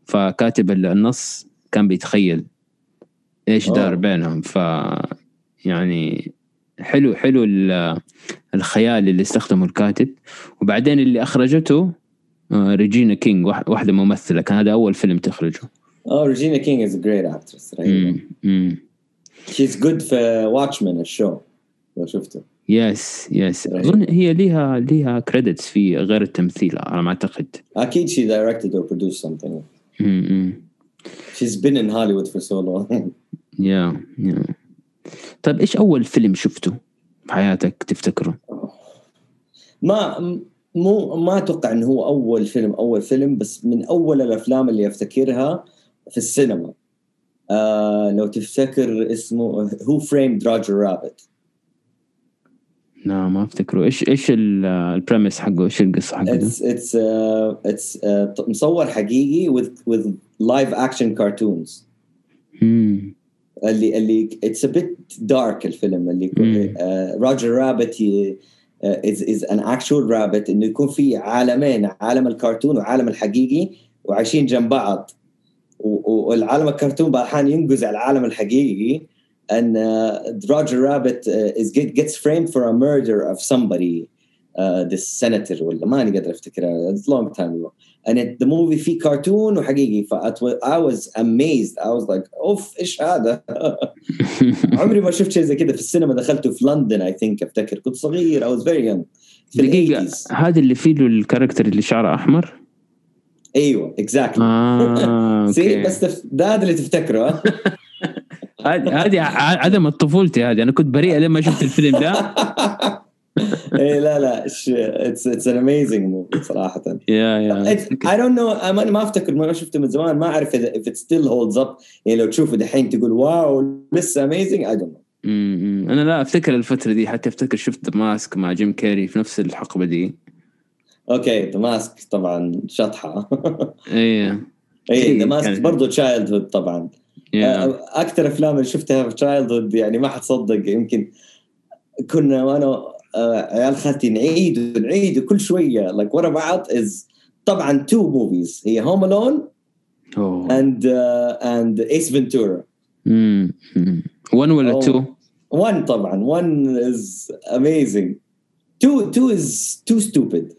فكاتب النص كان بيتخيل إيش دار بينهم. ف يعني حلو حلو الخيال اللي استخدمه الكاتب. وبعدين اللي أخرجته آه، ريجينا كينج واحدة ممثلة. كان هذا أول فيلم تخرجه. آه ريجينا كينج is great actress رهيبة. she's good في Watchmen ال show لو شفته. yes yes أظن هي ليها ليها credits في غير التمثيل على ما أعتقد. أكيد she directed or produced something. She's been in Hollywood for so long. yeah, yeah. طيب إيش أول فيلم شفته في حياتك تفتكره؟ ما مو ما أتوقع إنه هو أول فيلم أول فيلم بس من أول الأفلام اللي أفتكرها في السينما. آه لو تفتكر اسمه هو Framed Roger Rabbit لا ما أفتكره. إيش إيش ال premise حقه؟ إيش القصة حقه اتس اتس اتس مصور حقيقي with with live action cartoons. اللي اللي it's a bit dark الفيلم اللي Roger Rabbit is is an actual rabbit إنه يكون في عالمين عالم الكرتون وعالم الحقيقي وعايشين جنب بعض. والعالم الكرتون بعض ينقز على العالم الحقيقي. And uh, Roger Rabbit uh, is get, gets framed for a murder of somebody. Uh, this senator ولا ماني قادر افتكرها long time ago. And it, the movie في كرتون وحقيقي. ف I was amazed. I was like أوف إيش هذا؟ عمري ما شفت شيء زي كذا في السينما. دخلته في لندن I think أفتكر. كنت صغير. I was very young. في دقيقة. هذا اللي فيه له ال character اللي شعره أحمر؟ أيوه exactly آه، see بس ده هذا اللي تفتكره. هذه عدم طفولتي هذه. أنا كنت بريء لما شفت الفيلم ده. إيه لا لا it's it's an amazing movie صراحة. yeah yeah I don't know ما أفتكر ما شفته من زمان ما أعرف إذا if it still holds up. يعني لو تشوفه دحين تقول واو لسه اميزنج اي دونت نو أنا لا أفتكر الفترة دي حتى أفتكر شفت Mask مع جيم كيري في نفس الحقبة دي. أوكي The Mask طبعا شطحة. إيه. إيه The Mask برضه childhood طبعا. آه، أكثر أفلام اللي شفتها في childhood يعني ما حتصدق يمكن كنا وأنا عيال خالتي نعيد ونعيد كل شوية like ورا بعض is طبعا two movies هي Home Alone and and Ace Ventura 1 ولا 2 1 طبعا 1 is amazing 2 2 is too stupid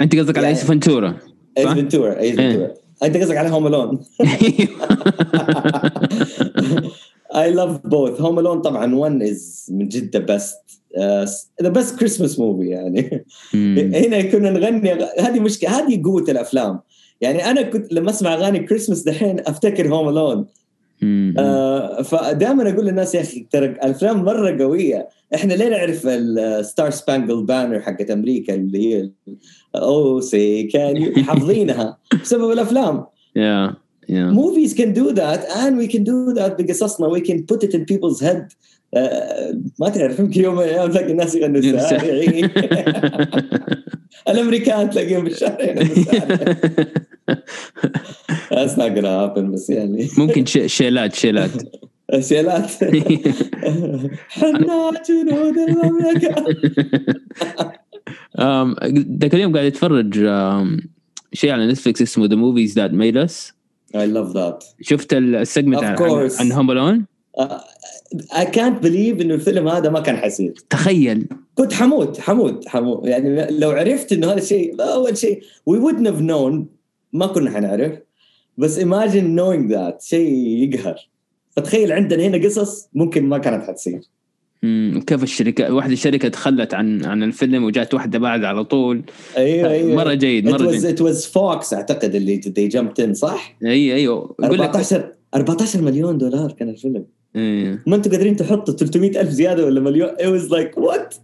أنت قصدك على Ace Ventura Ace Ventura Ace Ventura أنت قصدك على Home Alone I love both Home Alone طبعا 1 is من جد the best the best Christmas movie يعني. هنا كنا نغني هذه مشكلة هذه قوة الأفلام. يعني أنا كنت لما أسمع أغاني كريسمس دحين أفتكر Home Alone آه فدائما أقول للناس يا أخي ترى الأفلام مرة قوية. إحنا ليه نعرف ال Star-Spangled Banner حقت أمريكا اللي هي Oh say كان حافظينها بسبب الأفلام. Yeah. Yeah. Movies can do that and we can do that بقصصنا we can put it in people's head. Uh, ما تعرف يمكن يوم من الأيام تلاقي الناس يغنوا الشارعين الامريكان تلاقيهم بالشارع That's not gonna happen بس يعني ممكن شيلات شيلات شيلات حنا جنود المملكه ذاك اليوم قاعد اتفرج شيء على نتفلكس اسمه The Movies That Made Us I love that. شفت ال segment عن, عن Home Alone؟ I can't believe إنه الفيلم هذا ما كان حيصير تخيل. كنت حموت حموت حموت. يعني لو عرفت إنه هذا الشيء أول شيء we wouldn't have known. ما كنا حنعرف. بس imagine knowing that. شيء يقهر. فتخيل عندنا هنا قصص ممكن ما كانت حتصير. امم كيف الشركة واحدة الشركة تخلت عن عن الفيلم وجات واحدة بعد على طول. أيوه أيوه. مرة جيد مرة جيد. ات واز فوكس أعتقد اللي they jumped in صح؟ أيوه أيوه. 14 14 مليون دولار كان الفيلم. أيوه. ما أنتم قادرين تحطوا 300 ألف زيادة ولا مليون؟ It was like what?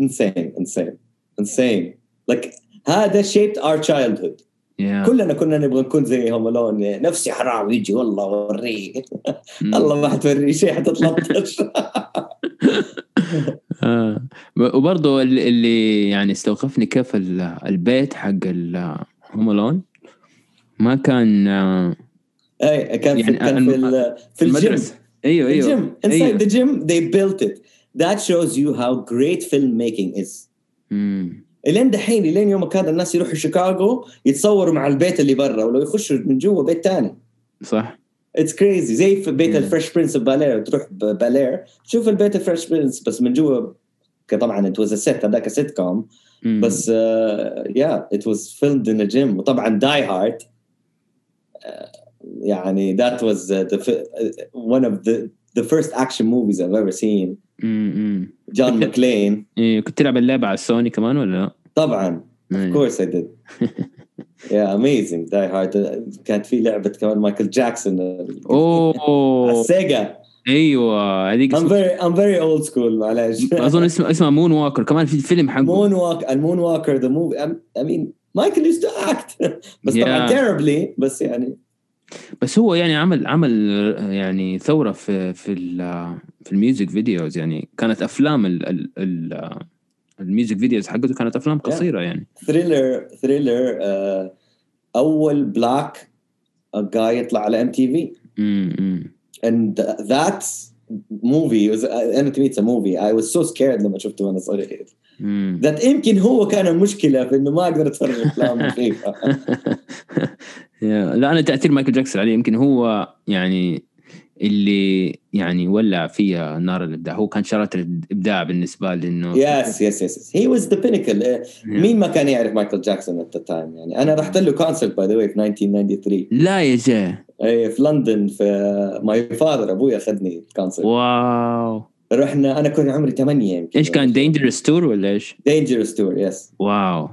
insane insane insane. Like هذا shaped our childhood. Yeah. كلنا كنا نبغى نكون زي هم لون نفسي حرام يجي والله اوريه الله ما حتوريه شيء حتتلطش آه. وبرضه اللي يعني استوقفني كيف البيت حق هم لون ما كان اي كان في كان في, في الجيم. أيوه أيوه. ال gym inside أيوه. the gym they built it. That shows you how great filmmaking is. مم. إلين دحين إلين يومك هذا الناس يروحوا شيكاغو يتصوروا مع البيت اللي برا ولو يخشوا من جوا بيت ثاني صح. it's crazy زي في بيت ال Fresh Prince of Bel-Air تروح Bel-Air تشوف البيت ال Fresh Prince بس من جوا طبعا it was set هذاك سيت كوم بس yeah it was filmed in gym وطبعا Die Hard يعني uh, the one of the the first action movies I've ever seen. جون ماكلين. إيه كنت تلعب اللعبة على السوني كمان ولا لا؟ طبعا. Of course I did. Yeah amazing. Die Hard. كانت في لعبة كمان مايكل جاكسون. أوه. على السيجا. أيوه هذيك I'm very I'm very old school معلش أظن اسمه اسمه Moonwalker كمان في فيلم حقه. Moonwalk ال Moonwalker the movie I mean مايكل used to act. بس طبعا terribly بس يعني بس هو يعني عمل عمل يعني ثورة في في في ال music videos يعني. كانت أفلام ال ال ال ال music videos حقته كانت أفلام قصيرة يعني. Thriller Thriller أول black guy يطلع على MTV and that movie. Was أنا to me it's a movie. I was so scared لما شفته وأنا صغير. That يمكن هو كان المشكلة في إنه ما أقدر أتفرج أفلام لا أنا تأثير مايكل جاكسون عليه يمكن هو يعني اللي يعني ولع فيها نار الإبداع. هو كان شرارة الإبداع بالنسبة لي إنه yes يس yes he was the pinnacle مين ما كان يعرف مايكل جاكسون at the time يعني أنا رحت له concert by the way في 1993 لا yeah جا اي في لندن في my father أبوي أخذني concert wow. رحنا أنا كنت عمري ثمانية يمكن. إيش كان Dangerous tour ولا إيش؟ Dangerous tour yes wow.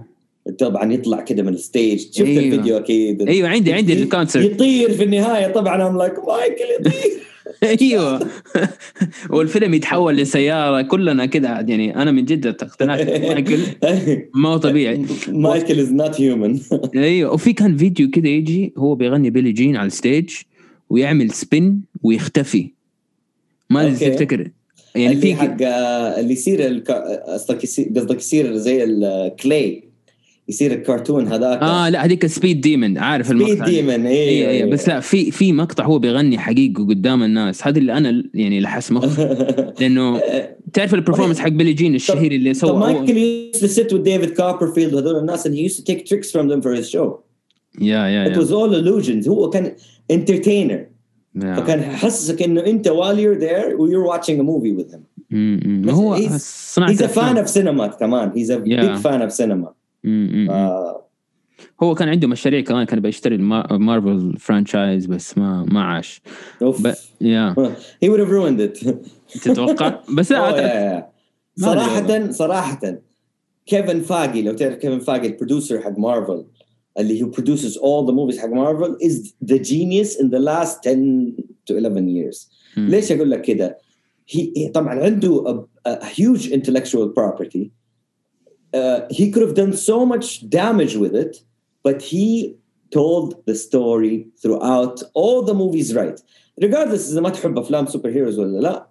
طبعا يطلع كده من ال stage. شفت أيوة. الفيديو أكيد. أيوه عندي عندي ال concert يطير في النهاية طبعا I'm like مايكل يطير. أيوه. والفيلم يتحول لسيارة كلنا كده يعني. أنا من جد اقتنعت. مايكل ما هو طبيعي. مايكل is not human أيوه. وفي كان فيديو كده يجي هو بيغني Billie Jean على ال stage ويعمل spin ويختفي. ما تفتكر. يعني في حق اللي يصير قصدك قصدك يصير زي ال clay يصير الكرتون هذاك. آه لا هذيك Speed Demon عارف المقطع. Speed Demon أيوه أيوه بس لا في في مقطع هو بيغني حقيقي قدام الناس. هذا اللي أنا يعني لحس مخي. لأنه تعرف ال performance حق Billie Jean الشهير اللي سوى مايكل used to sit with ديفيد كوبرفيلد وهذول الناس and he used to take tricks from them for his show. yeah yeah it was all illusions. هو كان entertainer. Yeah. فكان يحسسك إنه أنت while you're there you're watching a movie with him. م- هو صناعة he's a fan of cinema كمان. He's a yeah. big fan of cinema. آه. هو كان عنده مشاريع كمان كان بيشتري مارفل franchise بس ما ما عاش. ب... yeah he would have ruined it. تتوقع؟ بس لا صراحة صراحة كيفن فاجي لو تعرف كيفن فاجي ال producer حق مارفل اللي who produces all the movies حق مارفل is the genius in the last 10 to 11 years مم. ليش اقول لك كده؟ he طبعا عنده a, a huge intellectual property uh, he could have done so much damage with it but he told the story throughout all the movies right regardless اذا ما تحب افلام سوبر هيروز ولا لا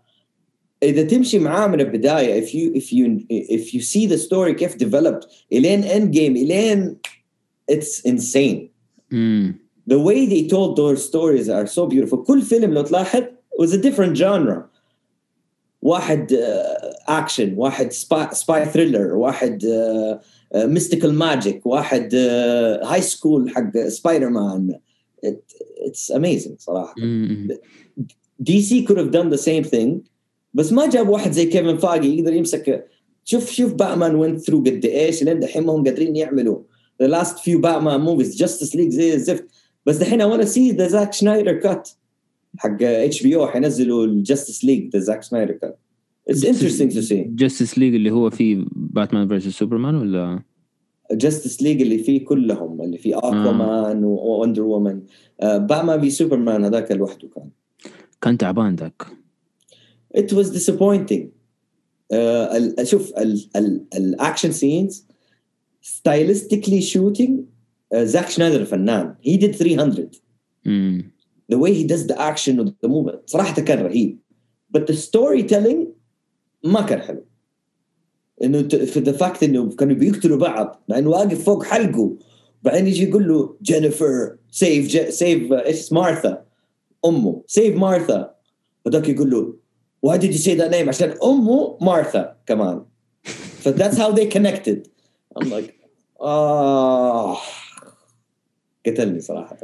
اذا تمشي معاه من البدايه if you if you if you see the story كيف developed الين end game الين it's insane. مم. the way they told those stories are so beautiful. كل فيلم لو تلاحظ was a different genre. واحد اكشن واحد spy thriller واحد mystical magic واحد high school حق سبايدر مان it's amazing صراحة. مم. DC could have done the same thing بس ما جاب واحد زي كيفن فاجي يقدر يمسك شوف شوف باتمان went through قد إيش لين دحين ما هم قادرين يعملوا. The last few Batman movies Justice League زي الزفت. بس دحين I wanna see the Zack Snyder cut. حق HBO حينزلوا ال Justice League the Zack Snyder cut it's interesting to see Justice League اللي هو فيه باتمان versus سوبرمان ولا؟ Justice League اللي فيه كلهم اللي فيه Aquaman و Wonder Woman باتمان في سوبرمان هذاك لوحده كان. كان تعبان ذاك. It was disappointing. uh, ال- شوف ال action scenes stylistically shooting uh, زاك سنايدر فنان he did 300 مم. the way he does the action and the movement صراحة كان رهيب. But the storytelling ما كان حلو. إنه ت- في the fact إنه كانوا بيقتلوا بعض مع إنه واقف فوق حلقه بعدين يجي يقول له جينيفر save save إيش مارثا أمه save مارثا وذاك يقول له why did you say that name عشان أمه مارثا كمان. ف that's how they connected. I'm like آه. قتلني صراحة.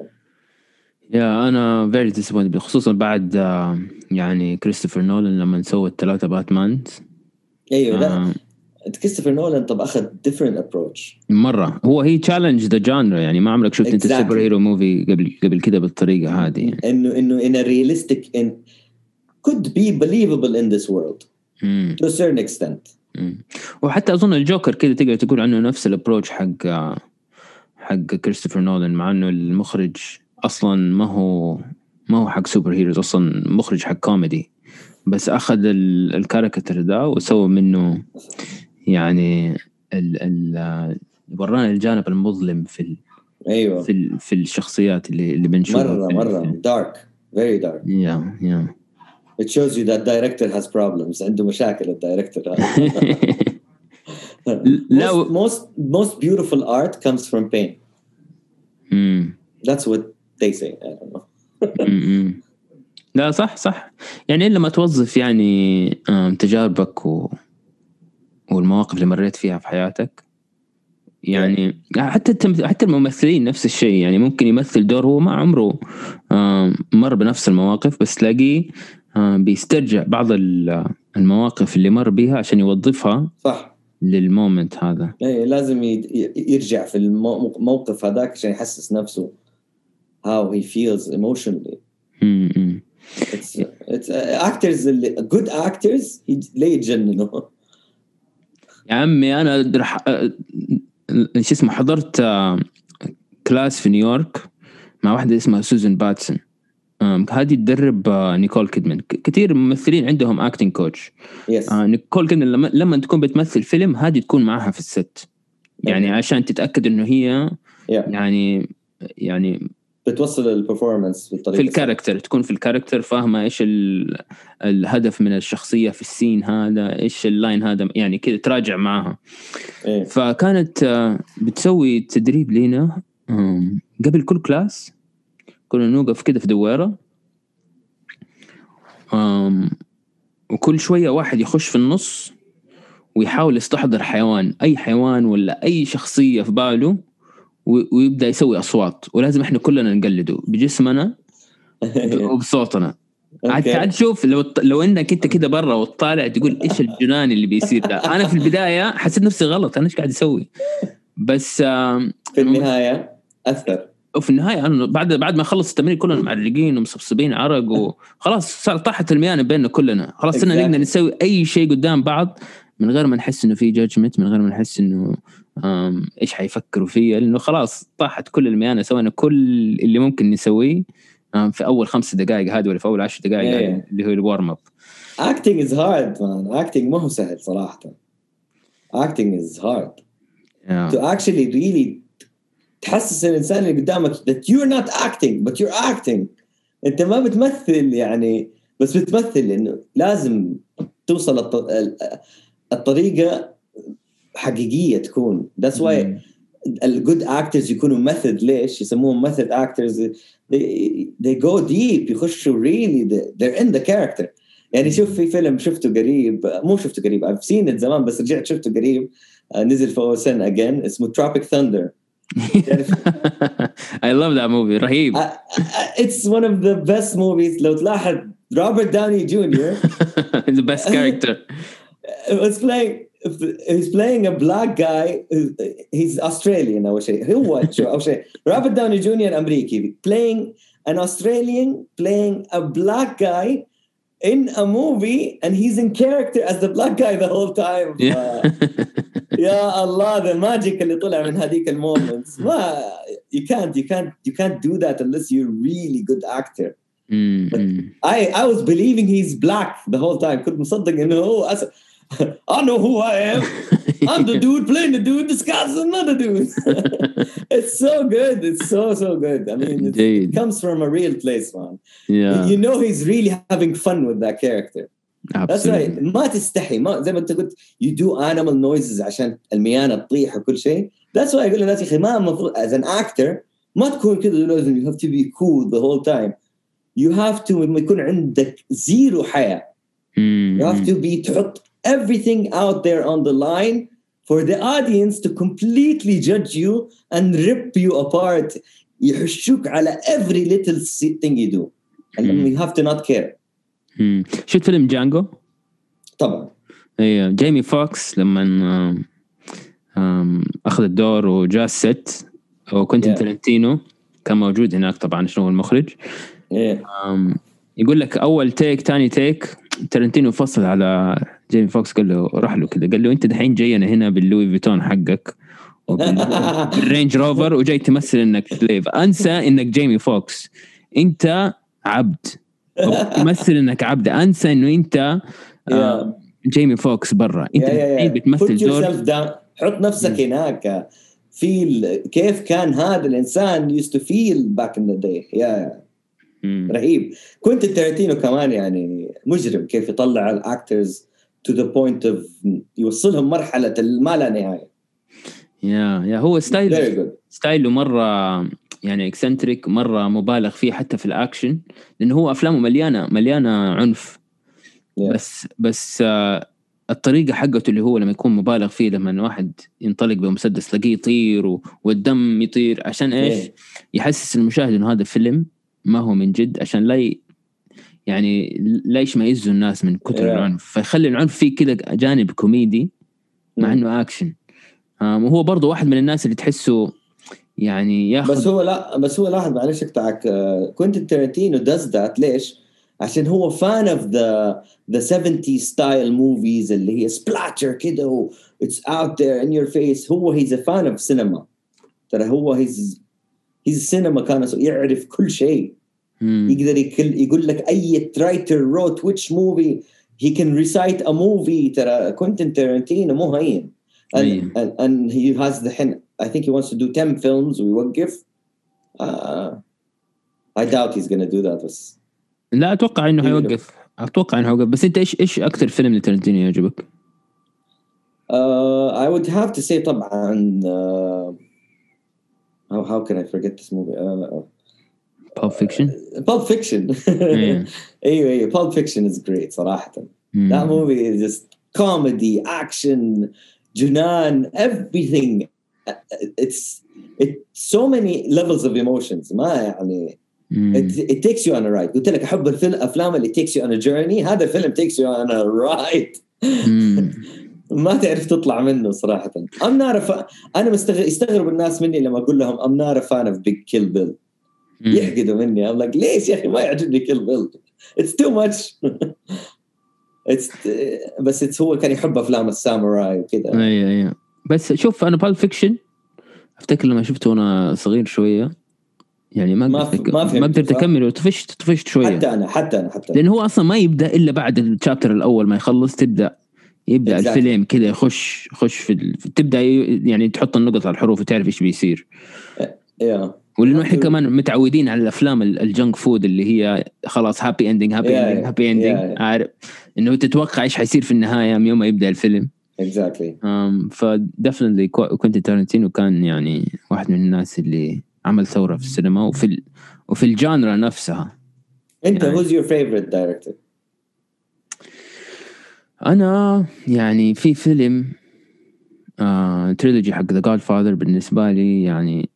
yeah أنا very disappointed خصوصا بعد آه، يعني كريستوفر نولان لما سوى الثلاثة باتمان أيوه لا. آه، كريستوفر نولان طب أخذ different approach. مرة. هو he challenged the genre يعني ما عمرك شفت أنت Exactly. superhero movie قبل قبل كده بالطريقة هذه. يعني. إنه انه in could be believable in this world. مم. to a certain extent. مم. وحتى أظن الجوكر كده تقدر تقول عنه نفس ال approach حق حق كريستوفر نولان مع إنه المخرج أصلا ما هو ما هو حق superheroes أصلا مخرج حق كوميدي بس أخذ ال- ال character ده وسوى منه يعني ال ال ورانا الجانب المظلم في ال أيوه. في, ال في الشخصيات اللي اللي بنشوفها مرة مرة. في- dark. Very dark. يا يا it shows you that director has problems. عنده مشاكل الدايركتور لا most, most most beautiful art comes from pain. مم. that's what they say. I don't know. م-م. لا صح صح. يعني إلا ما توظف يعني تجاربك و... والمواقف اللي مريت فيها في حياتك يعني حتى التمث... حتى الممثلين نفس الشيء. يعني ممكن يمثل دور هو ما عمره مر بنفس المواقف بس تلاقيه بيسترجع بعض ال- المواقف اللي مر بيها عشان يوظفها صح. للمومنت هذا. إيه لازم يرجع في الموقف هذاك عشان يحسس نفسه how he feels emotionally. م-م. it's it's uh, actors اللي good actors يج- ليه يتجننوا. يا عمي أنا رح أ- شو اسمه حضرت آه، class في نيويورك مع واحدة اسمها سوزان باتسون. هذه تدرب آه، نيكول كيدمان. كثير ممثلين عندهم acting coach yes نيكول كيدمان لما, لما تكون بتمثل فيلم هذه تكون معها في ال set. يعني عشان تتأكد إنه هي yeah. يعني يعني بتوصل ال performance بالطريقة في ال character تكون في ال character فاهمة إيش ال- الهدف من الشخصية في ال scene هذا إيش ال line هذا يعني كذا تراجع معاها إيه. فكانت آه، بتسوي تدريب لينا قبل كل class كنا نوقف كده في آم، وكل شوية واحد يخش في النص ويحاول يستحضر حيوان. أي حيوان ولا أي شخصية في باله و- ويبدأ يسوي أصوات. ولازم إحنا كلنا نقلده بجسمنا وبصوتنا. عاد. تعال شوف لو لو إنك أنت كده برا وتطالع تقول إيش الجنان اللي بيصير ده. أنا في البداية حسيت نفسي غلط. أنا إيش قاعد أسوي؟ بس في النهاية أثر. وفي النهاية أنا بعد بعد ما خلص التمرين كلنا معلقين ومصبصبين عرق وخلاص صار طاحت المياه بيننا كلنا خلاص صرنا Exactly. نقدر نسوي أي شيء قدام بعض من غير ما نحس إنه في judgment من غير ما نحس إنه إيش حيفكروا فيا لأنه خلاص طاحت كل الميانة سوينا كل اللي ممكن نسويه في أول خمس دقائق هذه ولا في أول عشر دقائق yeah. اللي هو ال warm up acting is hard man acting ما هو سهل صراحة acting is hard yeah. to actually really تحسس الإنسان اللي قدامك that you're not acting but you're acting. أنت ما بتمثل يعني بس بتمثل إنه لازم توصل الطريقة حقيقية تكون. That's why ال good actors يكونوا method ليش؟ يسموهم method actors they, they go deep. يخشوا really they're in the character. يعني شوف في فيلم شفته قريب مو شفته قريب I've seen it زمان بس رجعت شفته قريب. نزل في سن again. اسمه Tropic Thunder. I love that movie رهيب it's one of the best movies لو تلاحظ Robert Downey Jr. the best character was playing he's playing a black guy he's Australian أول شيء هو أول شيء Robert Downey Jr. أمريكي playing an Australian playing a black guy in a movie and he's in character as the black guy the whole time yeah. يا الله the magic اللي طلع من هذيك المومنتس ما you can't you can't you can't do that unless you're really good actor mm-hmm. I I was believing he's black the whole time كنت مصدق انه هو أس... I know who I am. I'm the dude playing the dude disguised as another dude. it's so good. It's so so good. I mean, it comes from a real place, man. Yeah. You know he's really having fun with that character. Absolutely. That's right. ما تستحي ما زي ما انت قلت you do animal noises عشان الميانه تطيح وكل شيء. That's why اقول للناس يا اخي ما المفروض as an actor ما تكون كذا لازم you have to be cool the whole time. You have to لما يكون عندك زيرو حياه. Mm. You have to be تحط everything out there on the line for the audience to completely judge you and rip you apart يحشوك على every little thing you do and mm. you have to not care شفت فيلم جانجو؟ طبعا اي جيمي فوكس لما أخذ الدور وجاء ال set وكنت yeah. ترنتينو كان موجود هناك طبعا شنو هو المخرج yeah. يقول لك أول take ثاني take ترنتينو فصل على جيمي فوكس قال له راح له كذا قال له أنت دحين جاي أنا هنا باللوي فيتون حقك بالرينج روفر وجاي تمثل إنك سليف أنسى إنك جيمي فوكس أنت عبد تمثل إنك عبد. أنسى إنه أنت آه جيمي فوكس برا. أنت بتمثل دور حط نفسك هناك. feel كيف كان هذا الإنسان to feel back in the day. يا رهيب. كنت تارنتينو كمان يعني مجرم كيف يطلع ال actors to the point of يوصلهم مرحلة ما لا نهاية. yeah yeah. هو style style ه مرة يعني eccentric مرة مبالغ فيه حتى في الاكشن لأنه هو أفلامه مليانة مليانة عنف yeah. بس بس آه الطريقة حقته اللي هو لما يكون مبالغ فيه لما واحد ينطلق بمسدس تلاقيه يطير والدم يطير عشان إيش؟ yeah. يحسس المشاهد إنه هذا فيلم ما هو من جد عشان لا ي... يعني لا يشمئزوا الناس من كثر yeah. العنف فيخلي العنف فيه كذا جانب كوميدي مع إنه اكشن وهو برضه واحد من الناس اللي تحسه يعني ياخذ بس هو لا بس هو لاحظ معلش أقطعك كوينتن تارنتينو does that ليش؟ عشان هو fan of the the 70 style movies اللي هي splatter كده و it's out there in your face هو he's a fan of cinema ترى هو he's he's cinema كان يعرف كل شيء. يقدر يقول لك أي writer wrote which movie. He can recite a movie. ترى كوينتن تارنتينو مو هين. And, and, and he has the hint. I think he wants to do 10 films ويوقف uh, I doubt he's gonna do that بس لا اتوقع انه حيوقف اتوقع انه حيوقف بس انت ايش ايش اكثر فيلم لترنتينو يعجبك؟ Uh, I would have to say طبعا uh, how, how can I forget this movie? Uh, Pulp Fiction? Uh, Pulp Fiction. ايوه ايوه Pulp Fiction is great صراحة. Mm. That movie is just comedy, action, جنان, everything. It's it's so many levels of emotions. ما يعني mm. it, it takes you on a ride. قلت لك أحب الفيلم أفلام اللي takes you on a journey. هذا الفيلم takes you on a ride. Mm. ما تعرف تطلع منه صراحة. I'm not a fan. أنا مستغرب يستغرب الناس مني لما أقول لهم I'm not a fan of Big Kill Bill. يحقدوا مني. I'm like ليش يا أخي؟ ما يعجبني Kill Bill. It's too much. بس it's هو كان يحب أفلام الساموراي وكذا. أيوه أيوه بس شوف أنا بالب فيكشن أفتكر لما شفته وأنا صغير شوية يعني ما ما ما قدرت؟ أكمله طفشت طفشت شوية حتى أنا حتى أنا حتى. لأنه هو أصلا ما يبدأ إلا بعد الشابتر الأول ما يخلص تبدا يبدأ Exactly. الفيلم كذا يخش يخش في ال... تبدأ يعني تحط النقط على الحروف وتعرف إيش بيصير yeah. ولأنه إحنا. كمان متعودين على الأفلام ال- ال junk food اللي هي خلاص happy ending happy ending. happy ending. عارف إنه تتوقع إيش حيصير في النهاية من يوم ما يبدأ الفيلم exactly. Um, ف definitely كوينتين تارنتينو كان يعني واحد من الناس اللي عمل ثورة في السينما وفي ال... وفي ال genre نفسها. أنت who's your favorite director? أنا يعني في فيلم آه trilogy حق The Godfather بالنسبة لي يعني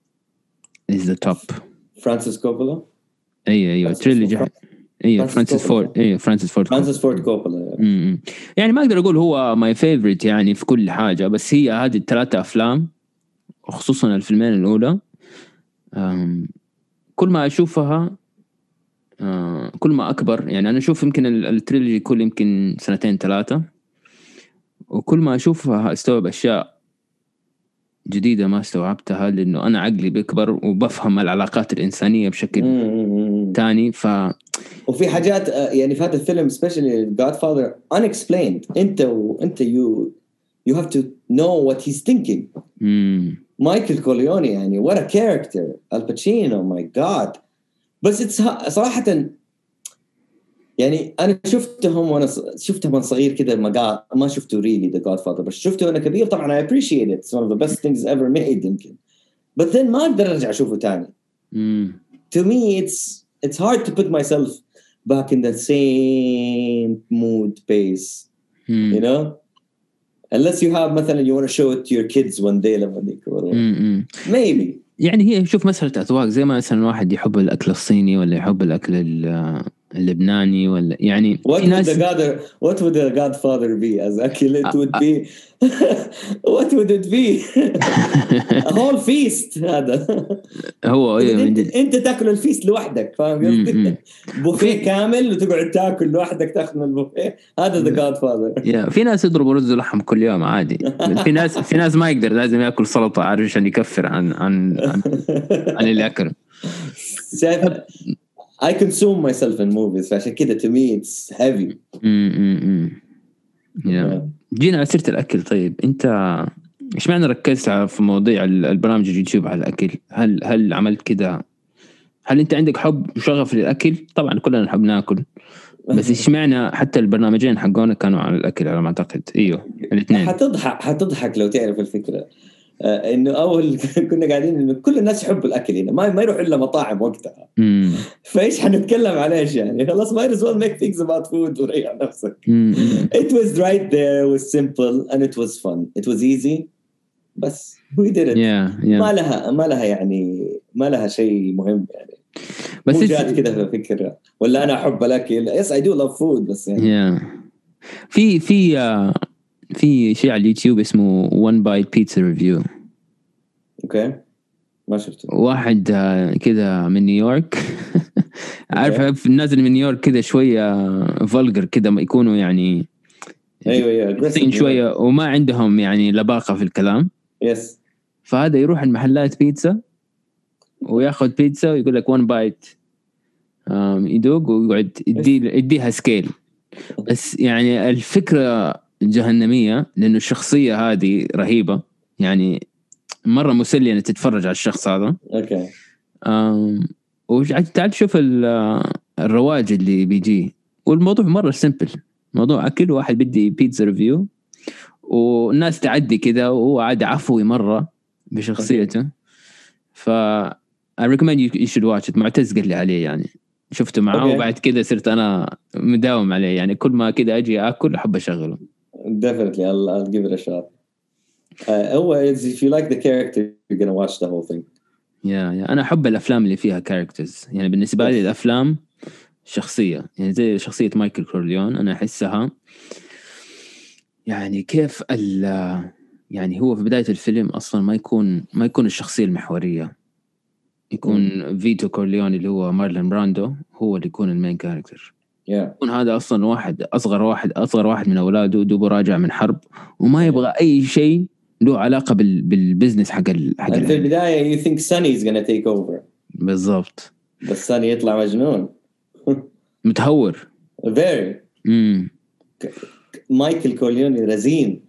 is the top فرانسيس كوبولا؟ أيوه أيوه trilogy. أيوه فرانسيس. فورد أيوه فرانسيس فورد فرانسيس فورد كوبولا م-م. يعني ما أقدر أقول هو my favorite يعني في كل حاجة بس هي هذه الثلاثة أفلام خصوصا الفيلمين الأولى كل ما أشوفها آه، كل ما أكبر يعني أنا أشوف يمكن ال- ال trilogy كل يمكن سنتين ثلاثة وكل ما أشوفها أستوعب أشياء جديدة ما استوعبتها لأنه أنا عقلي بيكبر وبفهم العلاقات الإنسانية بشكل مم. ثاني ف وفي حاجات آه، يعني في هذا الفيلم specially Godfather unexplained أنت وانت يو have to know what he's thinking مم. مايكل كورليوني يعني what a character آل باتشينو my god بس صراحة يعني أنا شفتهم وأنا شفتهم وأنا صغير كذا مقاطع ما شفته really The Godfather بس شفته وأنا كبير. طبعا appreciate it. It's one of the best things ever made يمكن. But then ما أقدر أرجع أشوفه مم. to me it's it's hard to put myself back in the same mood pace مم. you know? Unless you have مثلا you want to show it to your kids one day لما يكبروا. maybe. يعني هي شوف مسألة أذواق زي ما مثلا واحد يحب الأكل الصيني ولا يحب الأكل ال- اللبناني ولا يعني what would the god what would the godfather be? As akil it would be what would it be? A whole feast هذا. هو من انت. إنت تاكل ال feast لوحدك فاهم قصدي؟ بوفيه كامل وتقعد تاكل لوحدك تاخذ من البوفيه. هذا The Godfather يا في ناس يضربوا رز ولحم كل يوم عادي. في ناس في ناس ما يقدر لازم ياكل سلطة عارف عشان يكفر عن عن عن, عن اللي أكله شايف I consume myself in movies فعشان كذا to me it's heavy. يا. جينا على سيرة الأكل طيب أنت إيش معنى ركزت في مواضيع ال- البرامج اليوتيوب على الأكل؟ هل هل عملت كذا هل أنت عندك حب وشغف للأكل؟ طبعا كلنا نحب ناكل بس إيش معنى حتى البرنامجين حقونا كانوا على الأكل على ما أعتقد؟ إيوه الاثنين. حتضحك حتضحك لو تعرف الفكرة. إنه أول كنا قاعدين إنه كل الناس يحبوا الأكل هنا ما ما يروحوا إلا مطاعم وقتها. فإيش حنتكلم على إيش يعني؟ خلاص might as well make things about food وريح نفسك. it was right there was simple and it was fun. It was easy بس. We did it. ما لها ما لها يعني ما لها شيء مهم يعني. بس جات كذا في فكره ولا أنا أحب الأكل. Yes I do love food بس يعني. Yeah في في آه، في شيء على اليوتيوب اسمه one bite pizza review. Okay. ما شفته. واحد آه، كذا من نيويورك. عارف الناس اللي من نيويورك كذا شوية vulgar كذا ما يكونوا يعني أيوه أيوه قاسين شوية وما عندهم يعني لباقة في الكلام. Yes فهذا يروح المحلات بيتزا وياخذ بيتزا ويقول لك one bite يدوق ويقعد يدي يديها scale بس يعني الفكرة جهنمية لأنه الشخصية هذه رهيبة. يعني مرة مسلية إنك تتفرج على الشخص هذا. Okay. تعال تشوف ال- الرواج اللي بيجي. والموضوع مرة simple موضوع اكل واحد بدي pizza review والناس تعدي كذا وهو عادي عفوي مرة بشخصيته. ف I recommend you, you should watch it. معتز قال لي عليه يعني. شفته معاه Okay. وبعد كذا صرت أنا مداوم عليه. يعني كل ما كذا أجي آكل أحب أشغله. Definitely I'll, I'll give it a shot. Uh, هو if you like the character you're gonna watch the whole thing. Yeah yeah أنا أحب الأفلام اللي فيها characters يعني بالنسبة لي. الأفلام شخصية. يعني زي شخصية مايكل كورليون أنا أحسها يعني كيف ال يعني هو في بداية الفيلم أصلا ما يكون ما يكون الشخصية المحورية. يكون فيتو كورليون اللي هو مارلون براندو هو اللي يكون ال main character yeah. هذا أصلا واحد أصغر واحد أصغر واحد من أولاده دوبه راجع من حرب وما يبغى أي شيء له علاقة بال... بال business حق ال... حق في البدايه you think Sonny is gonna take over. بالضبط. بس ساني يطلع مجنون. متهور. Very. امم مايكل كوليوني رزين.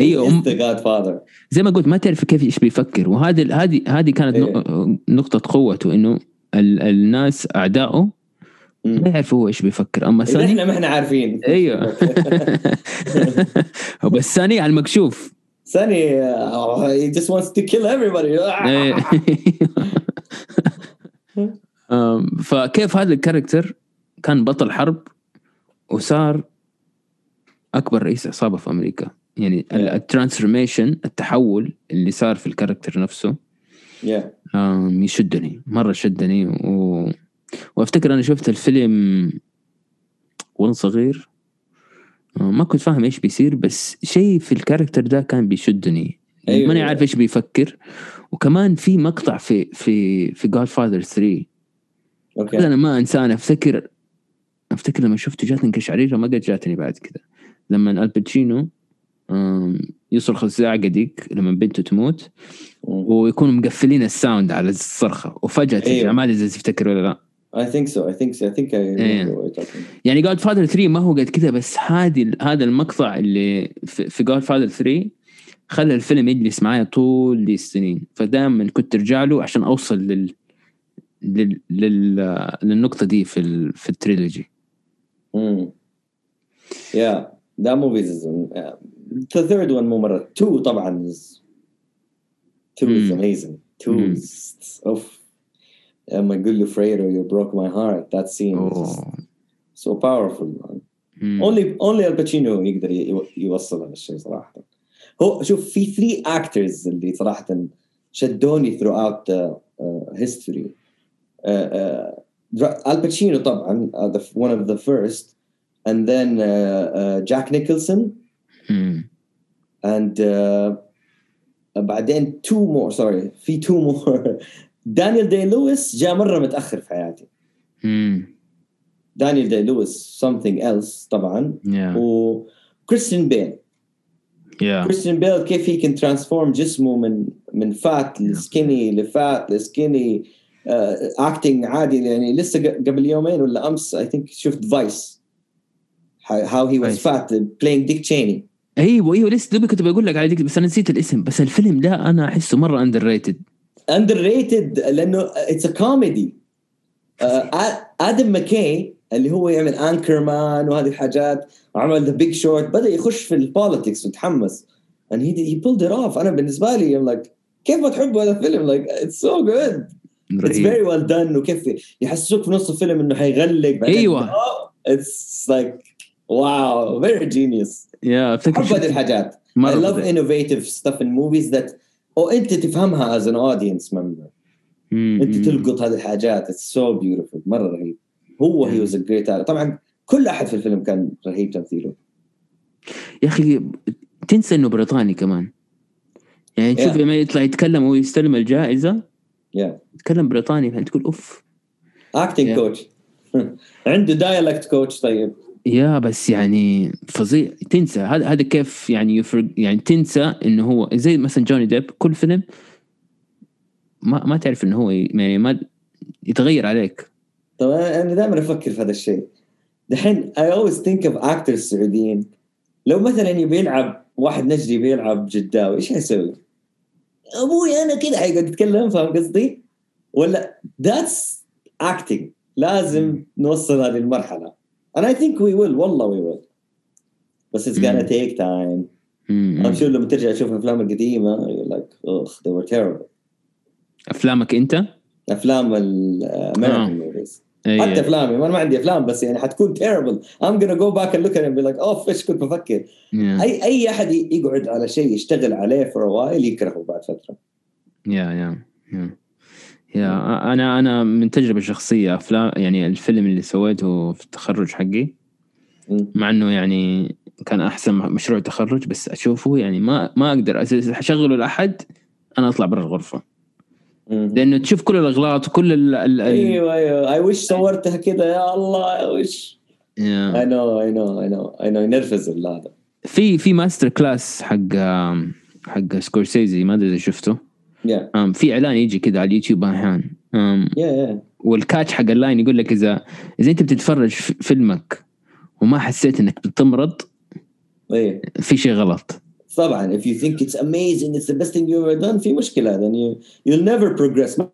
أيوه the godfather. زي ما قلت ما تعرف كيف إيش بيفكر وهذه هذه هذه كانت إيه. نقطة قوته إنه ال... الناس أعدائه ما يعرفوا هو إيش بيفكر. أما ساني إحنا ما إحنا عارفين. أيوه. بس ساني على المكشوف. ساني uh, he just wants to kill everybody. إيه. أم، فكيف هذا ال character؟ كان بطل حرب وصار أكبر رئيس عصابة في أمريكا. يعني إيه. ال transformation التحول اللي صار في ال character نفسه yeah. يشدني. مرة شدني و... وأفتكر أنا شفت الفيلم وأنا صغير. أم، ما كنت فاهم إيش بيصير بس شيء في ال character ده كان بيشدني. أيوة. ماني عارف إيش بيفكر. وكمان في مقطع في في في Godfather 3 okay أنا ما انساه أفتكر أفتكر لما شفته جاتني قشعريرة ما قد جاتني بعد كذا لما Al Pacino يصرخ الزعقه ديك لما بنته تموت. ويكونوا مقفلين ال sound على الصرخة. وفجأة ترجع أيوه. ما أدري إذا تفتكر ولا لا. I think so. I think so. I think I إيه. يعني Godfather 3 ما هو قد كذا بس هذه هذا المقطع اللي في, Godfather 3 خلى الفيلم يجلس معايا طول دي السنين. فدائما كنت ارجع له عشان أوصل لل لل, لل... للنقطة دي في ال... في ال trilogy. Yeah. That movie is uh, the third one مو مرة. Two طبعا is two is amazing. Two Mm. is اوف لما يقول له فريرو you broke my heart that scene is just أوه. so powerful man. مم. only only الباتشينو يقدر ي- يوصل هذا الشيء صراحه هو شوف في ثري اكترز اللي صراحه شدوني throughout the uh, history uh, uh, الباتشينو طبعا uh, the, one of the first and then uh, uh, Jack Nicholson مم. and uh, بعدين two more sorry في two more دانيال دي لويس جاء مرة متأخر في حياتي. مم. دانيال دي لويس something else طبعا. Yeah وكريستيان بيل. Yeah كريستيان بيل كيف هي كان transform جسمه من من fat ل skinny ل fat ل skinny acting عادي يعني لسه قبل يومين ولا أمس I think شفت Vice how he was. Fat playing Dick Cheney أيوه أيوه لسه دوبي كنت بقول لك على ديك بس أنا نسيت الاسم. بس الفيلم ده أنا أحسه مرة underrated Underrated لأنه It's a comedy آدم ماكي اللي هو يعمل Anchorman وهذه الحاجات وعمل The Big Short بدأ يخش في ال politics وتحمس and he he pulled it off. أنا بالنسبة لي I'm like كيف ما تحب هذا الفيلم؟ Like it's so good. It's رهيب. very well done وكيف يحسسوك في نص الفيلم إنه حيغلق بعدين أيوة. oh, it's like wow very genius. Yeah افتكر احب هذه شفت الحاجات I مرة love innovative stuff in movies that أو أنت تفهمها as an audience member. مم. أنت تلقط هذه الحاجات it's so beautiful مرة رهيب. Who he was Great طبعا كل أحد في الفيلم كان رهيب تمثيله. يا أخي تنسى إنه بريطاني كمان. يعني تشوف Yeah. لما يطلع يتكلم ويستلم الجائزة yeah يتكلم بريطاني فانت تقول أوف. acting Yeah. coach عنده dialect coach طيب. Yeah بس يعني فظيع. تنسى. هذا هذا كيف يعني يفرق؟ يعني تنسى إنه هو زي مثلا جوني ديب كل فيلم ما ما تعرف إنه هو يعني ما يتغير عليك. طب أنا دائما أفكر في هذا الشيء. دحين I always think of actors سعوديين. لو مثلا يبي يلعب واحد نجدي بيلعب جداوي إيش حيسوي؟ أبوي أنا كذا حيقعد يتكلم فاهم قصدي؟ ولا that's acting. لازم نوصل هذه المرحلة. And I think we will والله we will. بس it's gonna مم. take time. مم. I'm sure لما ترجع تشوف الافلام القديمة you're like ugh they were terrible. أفلامك أنت؟ أفلام ال American movies أي- حتى افلامي ما أنا ما عندي أفلام بس يعني حتكون terrible. I'm gonna go back and look at it and be like اوف إيش كنت بفكر. Yeah I I أحد ي- يقعد على شيء يشتغل عليه for a while يكرهه بعد فترة. Yeah yeah yeah yeah أنا أنا من تجربة شخصية افلام يعني الفيلم اللي سويته في التخرج حقي. مع إنه يعني كان أحسن مشروع تخرج بس أشوفه يعني ما ما أقدر أشغله لأحد أنا أطلع برا الغرفة. لأنه تشوف كل الأغلاط وكل ال أيوه أيوه. I wish صورتها كذا يا الله I wish I know I know I know I know. ينرفز هذا في في master class حق حق سكورسيزي ما أدري إذا شفته. Yeah. um, في إعلان يجي كذا على اليوتيوب أحيانا. Um, yeah, yeah. و ال catch حق ال line يقول لك اذا إذا أنت بتتفرج فيلمك وما حسيت إنك بتمرض إيه. في شيء غلط. طبعا if you think it's amazing it's the best thing you've ever done في مشكلة then you you'll never progress. ما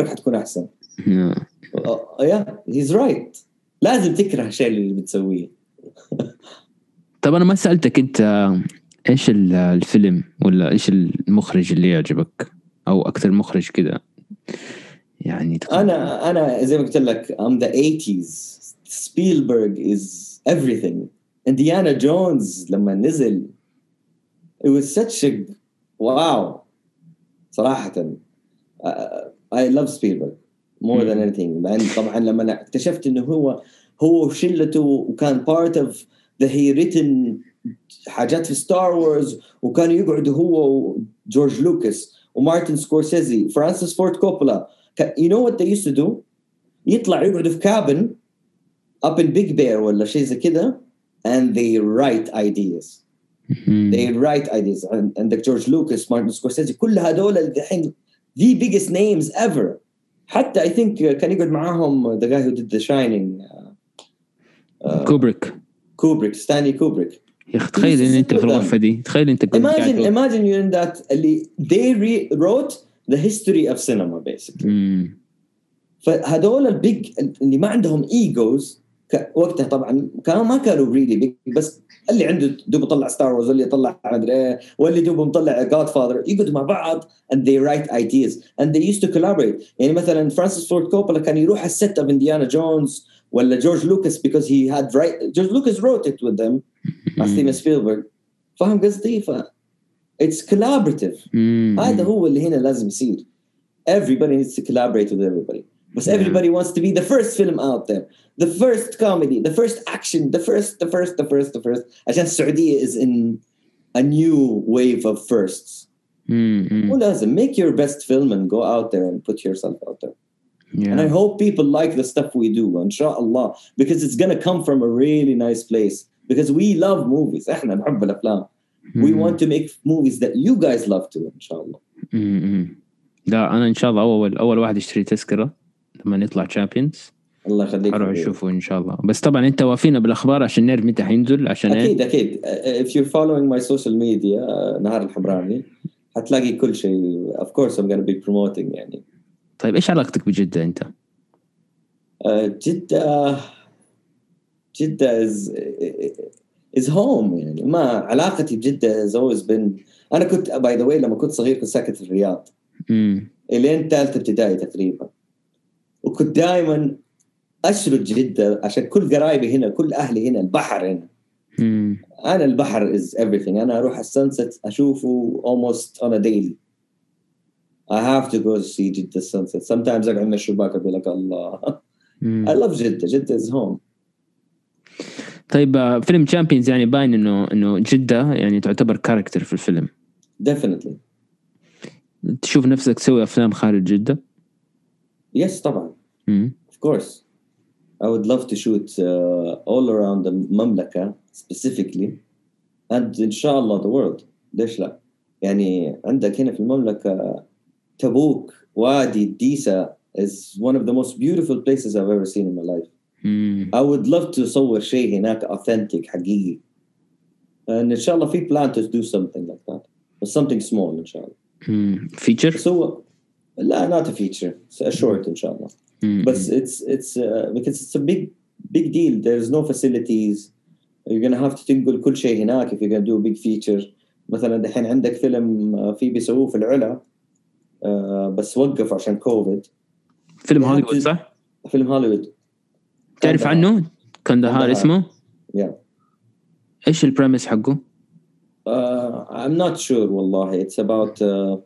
راح تكون أحسن. Yeah. uh, yeah he's right. لازم تكره الشيء اللي بتسويه. طب أنا ما سألتك أنت إيش الفيلم ولا إيش المخرج اللي يعجبك؟ أو أكثر مخرج كذا يعني أنا أنا زي ما قلت لك I'm the 80s Spielberg is everything. انديانا جونز لما نزل it was such a wow. صراحة. Uh, I love Spielberg more than anything. لأن طبعا لما اكتشفت إنه هو هو وشلته وكان part of the he written حاجات في ستار وورز وكانوا يقعدوا هو وجورج لوكاس ومارتن سكورسيزي فرانسيس فورد كوبولا you know what they used to do? يطلع يقعدوا في cabin up in Big Bear ولا شيء زي كده and they write ideas. They write ideas. عندك جورج لوكاس مارتن سكورسيزي كل هذول الحين the biggest names ever. حتى I think كان يقعد معاهم the guy who did the shining كوبريك كوبريك ستانلي كوبريك يا أخي تخيل ان أنت في الغرفة دي. تخيل إنت imagine imagine you're in that اللي they re- wrote the history of cinema basically. مم. فهذول ال big اللي ما عندهم egos وقتها طبعا كانوا ما كانوا really big بس اللي عنده دوب طلع ستار وورز واللي طلع مدري إيه واللي دوب مطلع Godfather يقعدوا مع بعض and they write ideas and they used to collaborate. يعني مثلا فرانسيس فورد كوبولا كان يروح ال set of انديانا جونز ولا جورج لوكاس because he had right جورج لوكاس wrote it with them مع ستيفن سبيلبرغ فاهم قصدي؟ ف it's collaborative هذا هو اللي هنا لازم يصير everybody needs to collaborate with everybody but everybody wants to be the first film out there the first comedy the first action the first the first the first the first عشان السعودية is in a new wave of firsts مو لازم make your best film and go out there and put yourself out there Yeah. And I hope people like the stuff we do, inshallah, because it's gonna come from a really nice place. Because we love movies. احنا نحب الافلام. We want to make movies that you guys love too, inshallah. لا انا ان شاء الله اول اول واحد يشتري تذكره لما نطلع تشامبيونز الله يخليك اروح اشوفه ان شاء الله بس طبعا انت وافينا بالاخبار عشان نعرف متى حينزل عشان اكيد اكيد if you're following my social media نهار الحمراني حتلاقي كل شيء of course I'm gonna be promoting يعني طيب إيش علاقتك بجدة أنت؟ جدة جدة is is home يعني. ما علاقتي بجدة has always been أنا كنت by the way لما كنت صغير كنت ساكن في الرياض. إلين ثالثه ابتدائي تقريبا. وكنت دائما أشرد جدة عشان كل قرايبي هنا كل أهلي هنا البحر هنا. أنا البحر is everything. أنا أروح ال sunset أشوفه almost on a daily. I have to go see جدة sunset. Sometimes اقعد من الشباك أقول لك الله I love جدة جدة is home. طيب فيلم Champions يعني باين إنه إنه جده يعني تعتبر character في الفيلم. Definitely. تشوف نفسك تسوي أفلام خارج جده؟ yes طبعا. امم of course. I would love to shoot uh, all around the المملكة specifically. And إن شاء الله the world. ليش لا؟ يعني عندك هنا في المملكة تبوك وادي الديسة is one of the most beautiful places I've ever seen in my life. امم I would love to صور شيء هناك authentic حقيقي. And إن شاء الله في plan to do something like that. But something small إن شاء الله. فيتشر؟ So لا not a feature. It's a short إن شاء الله. But it's it's uh, because it's a big big deal. There's no facilities. You're gonna have to تنقل كل شيء هناك if you're gonna do a big feature. مثلا دحين عندك فيلم uh, في بيسووه في العلا uh, بس وقف عشان كوفيد. فيلم هوليوود صح؟ فيلم هوليوود. تعرف عنه؟ كندهار اسمه؟ Yeah. إيش ال premise حقه؟ Uh, I'm not sure والله. It's about uh,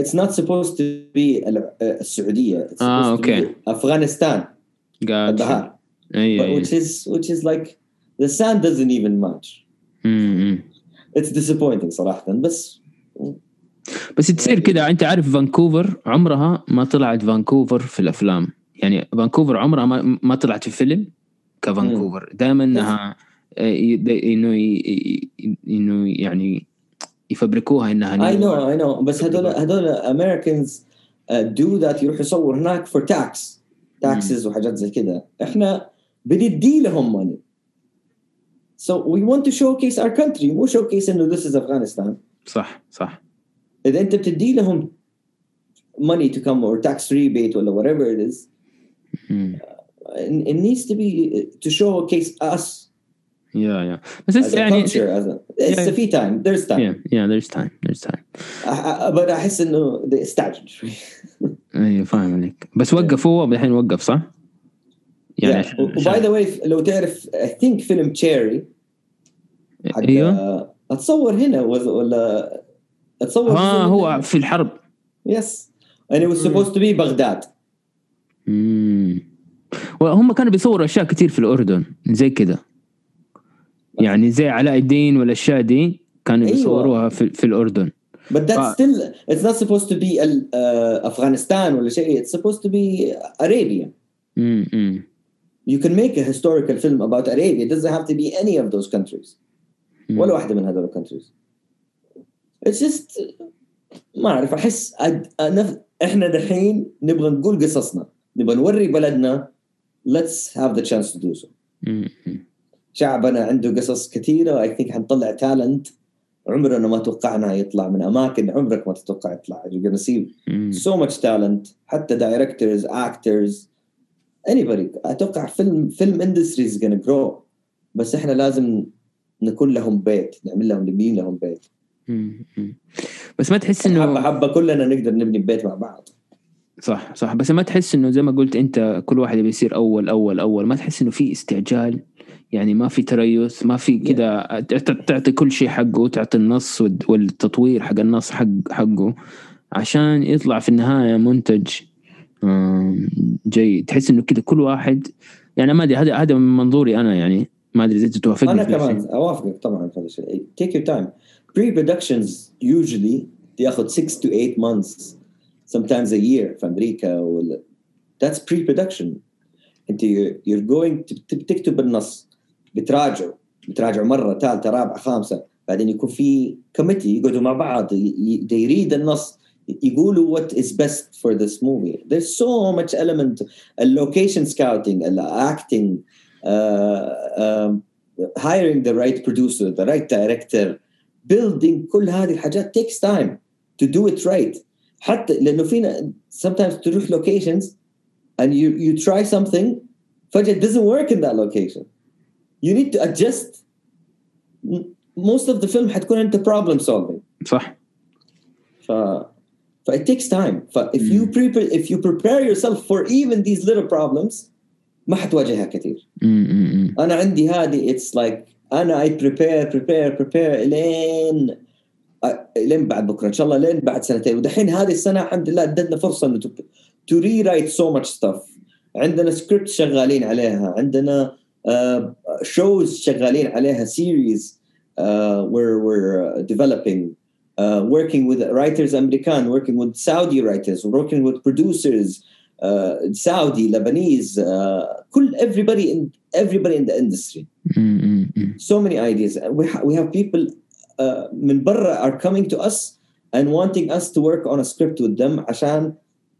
it's not supposed to be ال- السعودية. It's آه، قاعد البحر أي But أي. Which is which is like the sand doesn't even match. أمم. it's disappointing صراحة. بس بس تصير كذا انت عارف فانكوفر عمرها ما طلعت فانكوفر في الأفلام. يعني فانكوفر عمرها ما, ما طلعت في فيلم كفانكوفر. دائما إنها إنه إنه يعني يفبركوها إنها اي نو اي نو بس هذول هذول Americans do that يروح يصور هناك for tax taxes وحاجات زي كده إحنا بندي لهم money So we want to showcase our country مو showcase إنه this is Afghanistan. صح صح. اذا انت بتدي لهم money to come or tax rebate ولا whatever it is mm. uh, it needs to be to showcase us yeah yeah بس it's يعني culture as a, it's yeah. في time there's time yeah yeah there's time there's time but احس انه استعجل شوي ايوه فاهم عليك بس وقف هو الحين وقف صح؟ يعني yeah. وباي ذا واي لو تعرف اي ثينك فيلم تشيري ايوه اتصور هنا ولا اتصور ها هو في الحرب يس and it was supposed to be بغداد امم وهم كانوا بيصوروا اشياء كثير في الاردن زي كذا يعني زي علاء الدين والاشياء دي كانوا أيوة. بيصوروها في, في الاردن But that's still it's not supposed to be uh, Afghanistan ولا شيء it's supposed to be Arabia. Mm-hmm. You can make a historical film about Arabia. It doesn't have to be any of those countries. Mm. ولا واحدة من هذول countries. It's just ما أعرف أحس أد... أنا... إحنا دحين نبغى نقول قصصنا نبغى نوري بلدنا let's have the chance to do so. Mm-hmm. شعبنا عنده قصص كثيرة I think حنطلع تالنت عمرنا ما توقعنا يطلع من أماكن عمرك ما تتوقع يطلع you're gonna see so much talent حتى directors actors anybody أتوقع فيلم فيلم industry is gonna grow بس إحنا لازم نكون لهم بيت نعمل لهم نبني لهم بيت. بس ما تحس حبه إنه حبة كلنا نقدر نبني بيت مع بعض. صح صح. بس ما تحس إنه زي ما قلت أنت كل واحد يبي يصير أول أول أول. ما تحس إنه في استعجال؟ يعني ما في تريث ما في كذا تعطي كل شيء حقه تعطي النص والتطوير حق النص حق حقه عشان يطلع في النهاية منتج جيد. تحس إنه كذا كل واحد يعني ما أدري هذا هذا من منظوري أنا يعني. ما أدري إذا أنت توافقني أنا كمان. أوافقك طبعا في هذا الشيء. Take your time. pre-productions usually تاخذ 6 to 8 months sometimes a year في امريكا ولا that's pre-production انت you're- you're going to بتكتب النص بتراجعه بتراجعه مره ثالثه رابعه خامسه بعدين يكون في كوميتي يقعدوا مع بعض ي- ي- they read النص يقولوا what is best for this movie there's so much element location scouting acting uh, um, hiring the right producer the right director building كل هذه الحاجات takes time to do it right حتى لانه فينا sometimes تروح locations and you you try something فجأة it doesn't work in that location you need to adjust M- most of the film حتكون انت problem solving صح ف ف it takes time ف if you prepare if you prepare yourself for even these little problems ما حتواجهها كثير م- م- انا عندي هذه it's like أنا I prepare prepare prepare لين لين بعد بكره ان شاء الله لين بعد سنتين ودحين هذه السنة الحمد لله ادتنا فرصه انه to, to rewrite so much stuff عندنا سكريبت شغالين عليها عندنا شوز شغالين عليها سيريز we're we're developing uh, working with writers American working with Saudi writers working with producers uh, Saudi Lebanese uh, كل everybody in everybody in the industry م- م- م. so many ideas we, ha- we have people uh, من برا are coming to us and wanting us to work on a script with them عشان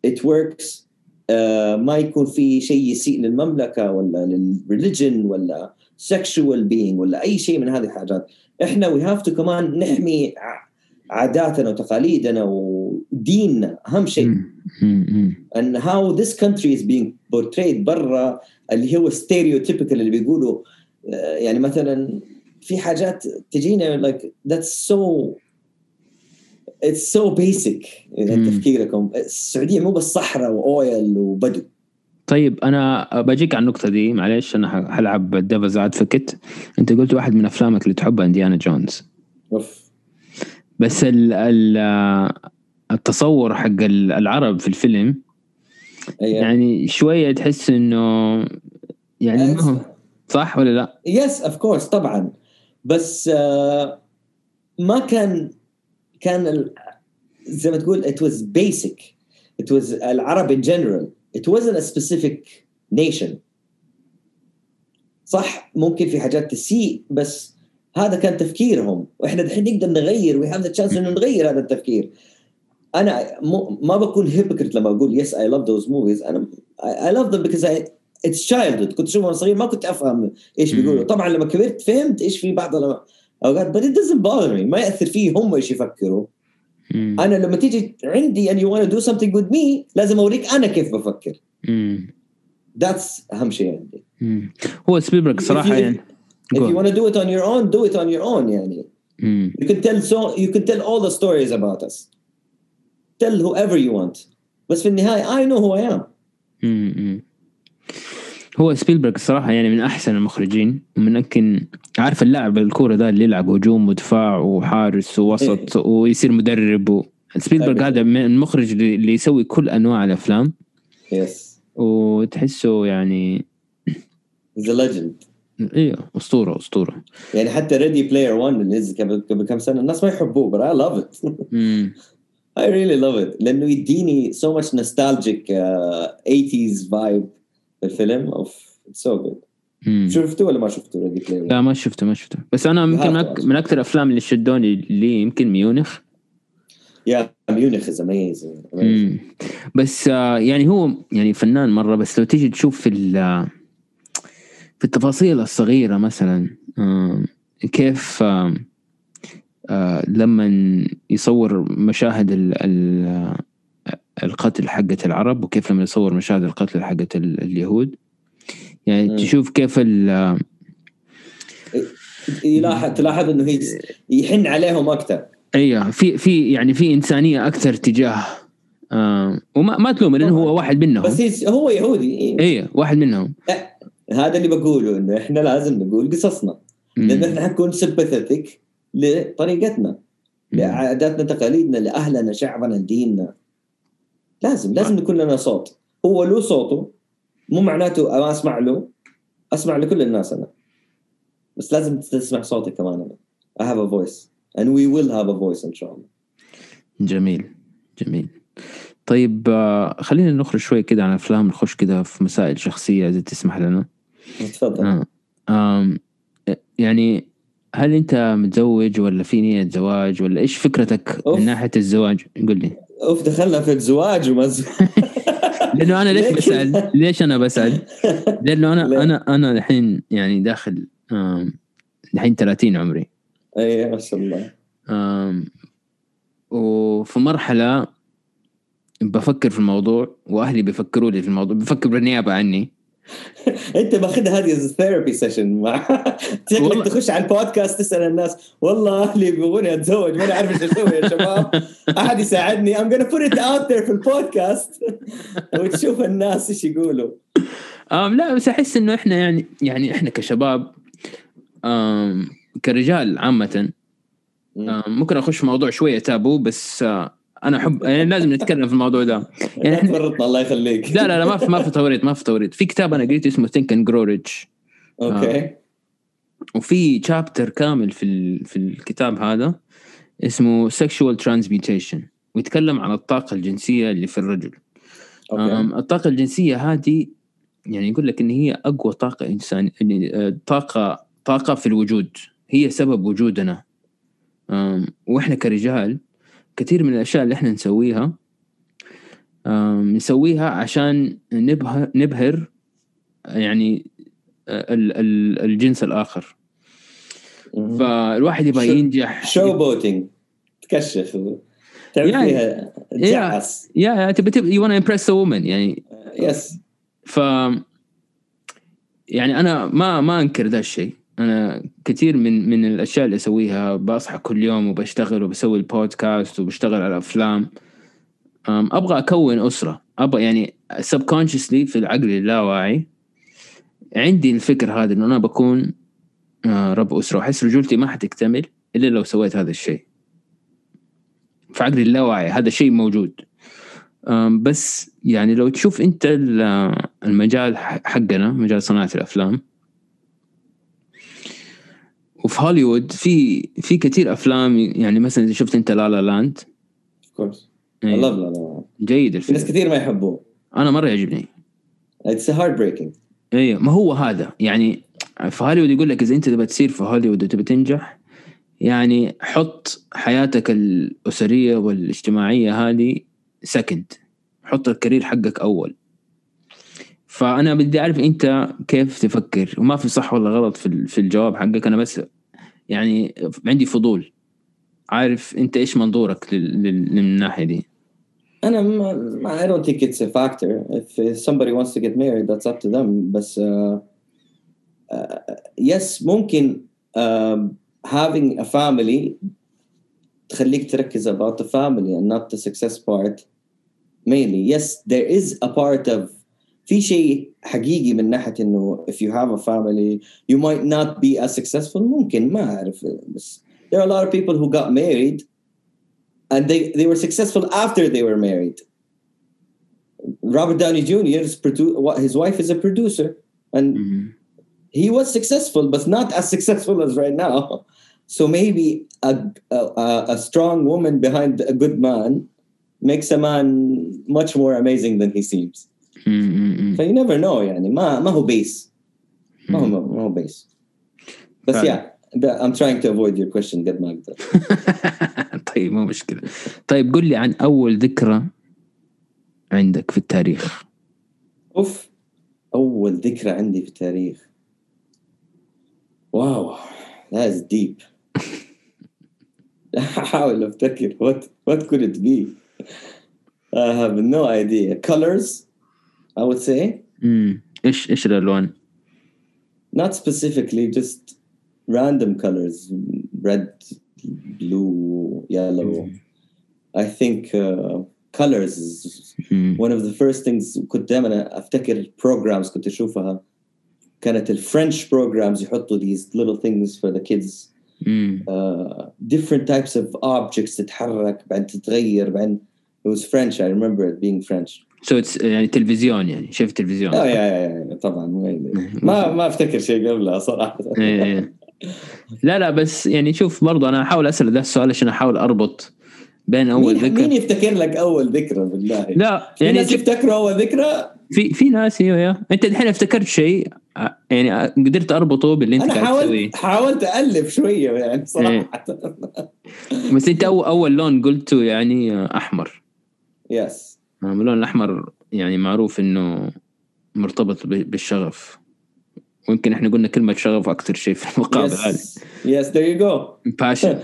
it works uh, ما يكون في شيء يسيء للمملكة ولا للريليجن ولا sexual being ولا أي شيء من هذه الحاجات احنا we have to كمان نحمي ع- عاداتنا وتقاليدنا وديننا أهم شيء. and how this country is being portrayed برا اللي هو stereotypical اللي بيقولوا آه، يعني مثلا في حاجات تجينا like that's so it's so basic يعني. تفكيركم. السعودية مو بس صحراء و oil وبدو. طيب أنا بجيك على النقطة دي معلش أنا حلعب devil's advocate أنت قلت واحد من أفلامك اللي تحبها إنديانا جونز. أوف. بس ال ال التصور حق ال- العرب في الفيلم. أيوة. يعني شوية تحس إنه يعني هو صح ولا لا؟ yes of course طبعا. بس آه، ما كان كان زي ما تقول it was basic. It was العرب in general. It wasn't a specific nation. صح ممكن في حاجات تسيء بس هذا كان تفكيرهم. وإحنا الحين نقدر نغير we have the chance إنه نغير هذا التفكير. أنا ما بكون hypocrite لما أقول yes I love those movies أنا I love them because as child كنت اشوفه وأنا صغير ما كنت أفهم إيش بيقولوا. طبعا لما كبرت فهمت إيش في بعض أوقات but it doesn't bother me. ما يأثر فيه هم إيش يفكروا. أنا لما تيجي عندي and you want to do something with me لازم أوريك أنا كيف بفكر. ذاتس أهم شيء عندي. هو سبيلبرغ صراحة يعني. if you want to do it on your own do it on your own يعني. you can tell so you can tell all the stories about us. Tell whoever you want. بس في النهاية I know who I am. هو سبيلبرغ الصراحه يعني من أحسن المخرجين من يمكن عارف اللاعب الكورة ده اللي يلعب هجوم ودفاع وحارس ووسط إيه. ويصير مدرب و... سبيلبرغ هذا من المخرج اللي يسوي كل أنواع الأفلام. yes وتحسه يعني the legend أيوه أسطورة أسطورة. يعني حتى Ready Player 1 اللي نزل قبل قبل كم سنة الناس ما يحبوه but I love it. I really love it. لأنه يديني so much nostalgic uh, 80s vibe في الفيلم اوف سو جود شفته ولا ما شفته Ready Player لا ما شفته ما شفته. بس أنا يمكن من أكثر الأفلام اللي شدوني لي يمكن ميونخ. يا ميونخ is amazing بس آه يعني هو يعني فنان مرة بس لو تيجي تشوف في في التفاصيل الصغيرة مثلا آه كيف آه آه لما يصور مشاهد ال ال القتل حقت العرب وكيف لما يصور مشاهد القتل حقت اليهود. يعني م. تشوف كيف ال يلاحظ تلاحظ إنه يحن عليهم أكثر أيوه في في يعني في إنسانية أكثر تجاه آه وما ما تلوم لأنه هو واحد منهم. بس هو يهودي أيوه واحد منهم. هذا اللي بقوله إنه إحنا لازم نقول قصصنا. لأنه إحنا حنكون سمباثيتك لطريقتنا لعاداتنا تقاليدنا لأهلنا شعبنا لديننا لازم لازم يكون لنا صوت. هو له صوته مو معناته ما أسمع له أسمع لكل الناس أنا. بس لازم تسمع صوتي كمان أنا. I have a voice. And we will have a voice إن شاء الله. جميل. جميل. طيب آه، خلينا نخرج شوي كده عن أفلام نخش كده في مسائل شخصية إذا تسمح لنا. تفضل. آه. يعني هل أنت متزوج ولا في نية زواج ولا إيش فكرتك أوف. من ناحية الزواج قل لي أوف دخلنا في الزواج ومز لأنه أنا ليش بسأل؟ ليش أنا بسأل؟ لأنه أنا أنا أنا الحين يعني داخل الحين 30 عمري إي ما شاء الله وفي مرحلة بفكر في الموضوع وأهلي بيفكروا لي في الموضوع بيفكروا بالنيابة عني انت ماخذها هذه therapy session مع شكلك تخش على البودكاست تسأل الناس. والله أهلي بيبغوني أتزوج ما عارف إيش أسوي يا شباب. أحد يساعدني. I'm gonna put it out there في البودكاست. وتشوف الناس إيش يقولوا. آم لا بس أحس إنه إحنا يعني يعني إحنا كشباب آم كرجال عامة ممكن أخش في موضوع شوية تابو بس أنا احب يعني لازم نتكلم في الموضوع ده. يعني إحنا تورطنا الله يخليك. لا لا لا ما في ما في توريط ما في توريط. في كتاب أنا قريته اسمه Think and Grow Rich okay. آه. وفي chapter كامل في في الكتاب هذا اسمه sexual transmutation ويتكلم عن الطاقة الجنسية اللي في الرجل. okay. الطاقة الجنسية هذه يعني يقول لك إن هي أقوى طاقة انسان يعني طاقة طاقة في الوجود. هي سبب وجودنا. وإحنا كرجال كثير من الأشياء اللي إحنا نسويها نسويها عشان نبهر نبهر يعني الجنس الآخر. فالواحد يبغى ينجح. شو بوتينج؟ تكشف. تعمل يعني فيها تجعس يا تبي يو وأنا امبرس وومن يعني. يس ف يعني أنا ما ما أنكر ذا الشيء. أنا كثير من من الأشياء اللي أسويها بصحى كل يوم وبشتغل وبسوي البودكاست وبشتغل على أفلام. أبغى أكون أسرة. أبغى يعني سبكونشسلي في العقل اللاواعي عندي الفكر هذا إنه أنا بكون آه، رب أسرة. وأحس رجولتي ما حتكتمل إلا لو سويت هذا الشيء. في عقلي اللاواعي هذا الشيء موجود. بس يعني لو تشوف أنت المجال حقنا مجال صناعة الأفلام وفي هوليوود في في كثير أفلام يعني مثلا إذا شفت أنت لا لا لاند. course لا لا جيد الفيلم. ناس كثير ما يحبوه. أنا مرة يعجبني. it's heartbreaking أيوه ما هو هذا؟ يعني في هوليوود يقول لك إذا أنت تبغى تصير في هوليوود وتبغى تنجح يعني حط حياتك الأسرية والإجتماعية هذه second حط ال career حقك أول. فأنا بدي أعرف أنت كيف تفكر؟ وما في صح ولا غلط في في الجواب حقك أنا بس يعني عندي فضول عارف انت إيش منظورك من الناحيه دي أنا ما I don't think it's a factor if somebody wants to get married that's up to them بس uh, uh, yes ممكن uh, having a family تخليك تركز about the family and not the success part mainly yes there is a part of في شيء حقيقي من ناحيه انه if you have a family you might not be as successful ممكن ما اعرف بس there are a lot of people who got married and they, they were successful after they were married. Robert Downey Jr. is produ- his wife is a producer and mm-hmm. he was successful but not as successful as right now. So maybe a, a, a strong woman behind a good man makes a man much more amazing than he seems. Mm-hmm. You never know يعني. ما ما هو بيس ما هو ما هو بيس بس yeah I'm trying to avoid your question قد ما أقدر طيب مو مشكلة. طيب قل لي عن أول ذكرى عندك في التاريخ. oof أول ذكرى عندي في التاريخ. wow that is deep. احاول أفتكر what what could it be? I have no idea. Colors I would say امم ايش ايش الالوان not specifically just random colors red blue yellow I think uh, colors is one of the first things كنت دائما افتكر programs كنت اشوفها كانت الفرنش programs يحطوا these little things for the kids uh, different types of objects تتحرك بعدين تتغير بعدين it was French I remember it being French it's يعني تلفزيون يعني شايف تلفزيون. آه يا يا طبعا ما ما أفتكر شيء قبلها صراحة. لا لا بس يعني شوف برضو أنا أحاول أسأل ذا السؤال عشان أحاول أربط بين أول مين ذكرى مين يفتكر لك أول ذكرى بالله؟ لا في يعني ناس يفتكروا أول ذكرى؟ في في ناس أيوه يا أنت الحين افتكرت شيء يعني قدرت أربطه باللي أنت أنا حاولت حاولت الف شوية يعني صراحة. إيه. بس أنت اول أول لون قلته يعني أحمر. يس اللون الأحمر يعني معروف إنه مرتبط بالشغف. ويمكن إحنا قلنا كلمة شغف أكثر شيء في المقابلة. هذه يس ذير يو جو باشن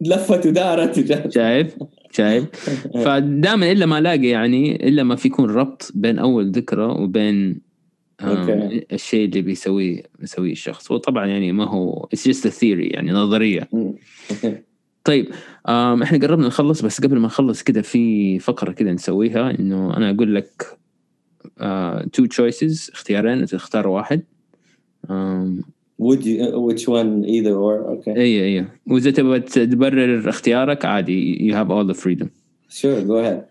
لفت ودارت شايف؟ شايف؟ فدائما إلا ما ألاقي يعني إلا ما في يكون ربط بين أول ذكرى وبين okay. الشيء اللي بيسويه بيسويه الشخص. وطبعا يعني ما هو it's just theory يعني نظرية. طيب إحنا قربنا نخلص بس قبل ما نخلص كده في فقرة كده نسويها إنه أنا أقول لك two uh, choices اختيارين تختار واحد. um, would you which one either or okay. أي أي وإذا تبغى تبرر اختيارك عادي you have all the freedom. Sure go ahead.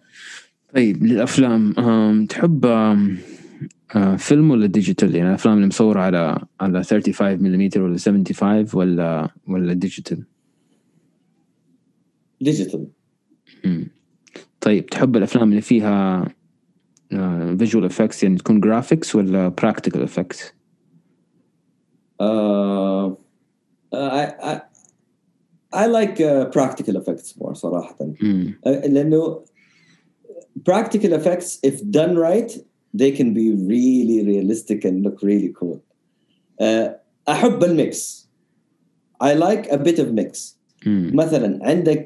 طيب للأفلام. um, تحب um, uh, فيلم ولا digital يعني الأفلام اللي مصورة على على 35 ملم ولا 75 ولا ولا digital digital طيب تحب الافلام اللي فيها visual uh, effects يعني تكون graphics ولا practical effects Uh, uh, practical effects more صراحة mm. uh, لأنه practical effects if done right they can be really realistic and look really cool uh, أحب الميكس I like a bit of mix mm. مثلا عندك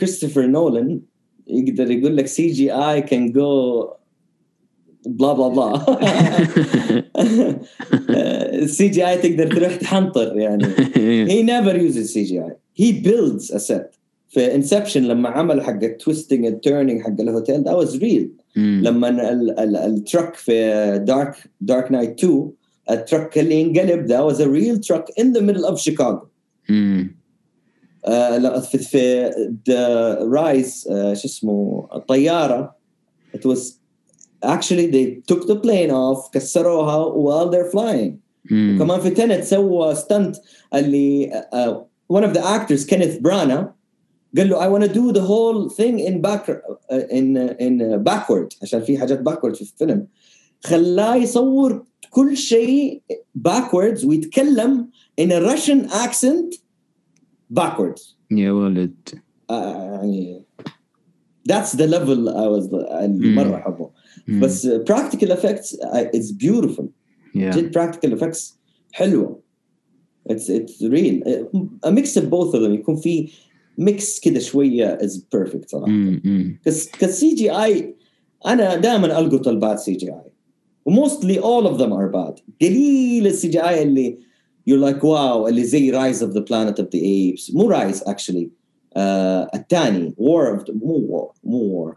كريستوفر نولان يقدر يقول لك سي جي اي can go بلا بلا بلا ال CGI تقدر تروح تحنطر يعني. he never uses CGI he builds a set في Inception لما عمل حق ال twisting ال turning حق ال hotel that was real لما ال truck في Dark Dark Knight 2 ال truck اللي انقلب that was a real truck in the middle of Chicago في في ذا رايز شو اسمه الطياره it was actually they took the plane off كسروها while they're flying mm. وكمان في تنت سوى ستنت اللي uh, one of the actors Kenneth Branagh قال له I want to do the whole thing in back uh, in uh, in uh, backward عشان في حاجات backward في الفيلم خلاه يصور كل شيء backwards ويتكلم in a Russian accent backwards يا ولد آه، يعني that's the level I was اللي مم. مره احبه مم. بس practical effects uh, it's beautiful yeah. جد practical effects حلوه it's it's real a mix of both of them يكون في mix كده شويه is perfect صراحه مم. مم. كس كسي جي اي انا دائما القط الباد سي جي اي وموستلي all of them are bad قليل السي جي اي اللي you're like wow اللي زي Rise of the Planet of the Apes مو Rise actually الثاني War of مو War مو War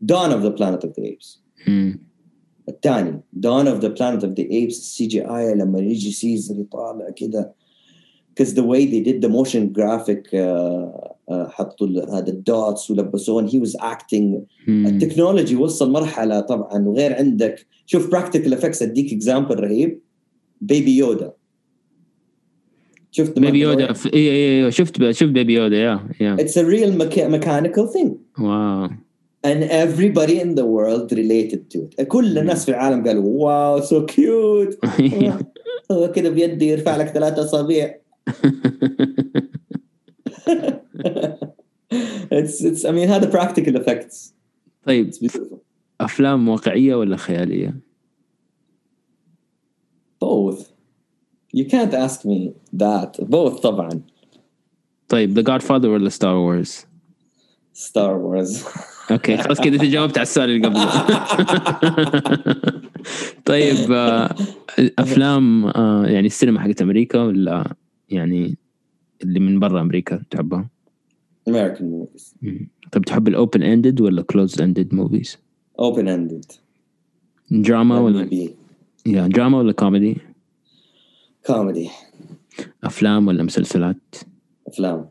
Dawn of the Planet of the Apes مم. الثاني Dawn of the Planet of the Apes ال CGI لما يجي سيزر يطالع كده because the way they did the motion graphic uh, uh, حطوا ال- هذا ال dots ولبسوه he was acting. مم. ال technology وصل مرحلة طبعا وغير عندك. شوف practical effects أديك example رهيب. بيبي يودا شفت بيبي يودا اي اي اي شفت شفت بيبي يودا يا يا. اتس real mecha- mechanical thing. واو. And everybody in the world related to it. كل الناس في العالم قالوا wow so cute هو كده بيدي يرفع لك ثلاثة أصابع. It's it's I mean هذا practical effects. طيب. أفلام واقعية ولا خيالية؟ Both. You can't ask me that. Both طبعا طيب ذا Godfather ولا Star Wars؟ Star Wars. okay خلاص كده انت جاوبت على السؤال اللي قبله. طيب آه، افلام آه، يعني السينما حقت أمريكا ولا يعني اللي من برا أمريكا تحبها؟ American movies. مم. طيب تحب ال open ended ولا closed ended movies؟ open ended دراما ولا be. يا دراما ولا كوميدي؟ comedy. أفلام ولا مسلسلات؟ أفلام.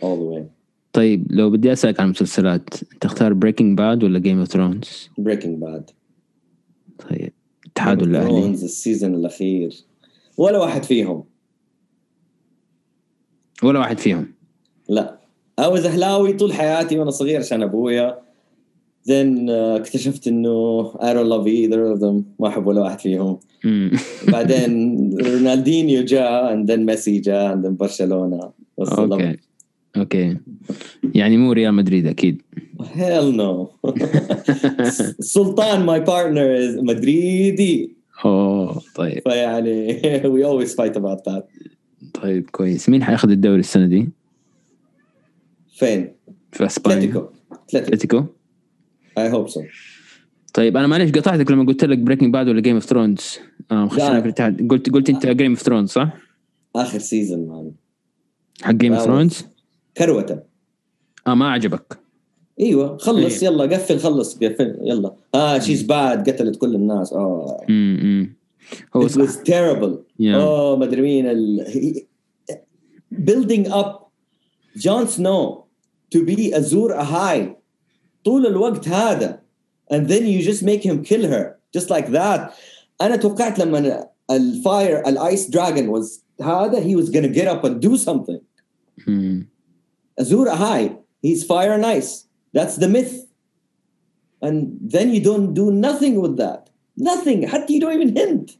All the way. طيب لو بدي أسألك عن المسلسلات تختار Breaking Bad ولا Game of Thrones؟ Breaking Bad. طيب اتحاد ولا أهلي؟ ال season الأخير. ولا واحد فيهم. ولا واحد فيهم. لا. I was اهلاوي طول حياتي وأنا صغير عشان أبويا. Then uh, اكتشفت إنه I don't love either of them. ما أحب ولا واحد فيهم. بعدين رونالدينيو جاء and then ميسي جاء and then برشلونة. بس okay. Okay. يعني مو ريال مدريد أكيد. Hell no. سلطان my partner is مدريدي. أوه طيب. فيعني we always fight about that. طيب كويس. مين حياخذ الدوري السنة دي؟ فين؟ في إسبانيا. أتلتيكو. أتلتيكو؟ I hope so. طيب أنا معلش قطعتك لما قلت لك Breaking Bad ولا Game of Thrones خشينا لا. في الاتحاد. قلت قلت أنت Game of Thrones صح؟ آخر season man حق Game of Thrones كروتة. آه ما عجبك. إيوه خلص إيه. يلا قفل خلص قفل يلا. آه she's bad قتلت كل الناس. آه. امم هو it صح. was terrible. Yeah. آه ما أدري مين ال... building up جون سنو to be Azur Ahai. طول الوقت هذا and then you just make him kill her just like that انا توقعت لما الفاير الايس دراجون was هذا he was gonna get up and do something مم. Azur Ahai he's fire and ice that's the myth and then you don't do nothing with that nothing حتى you don't even hint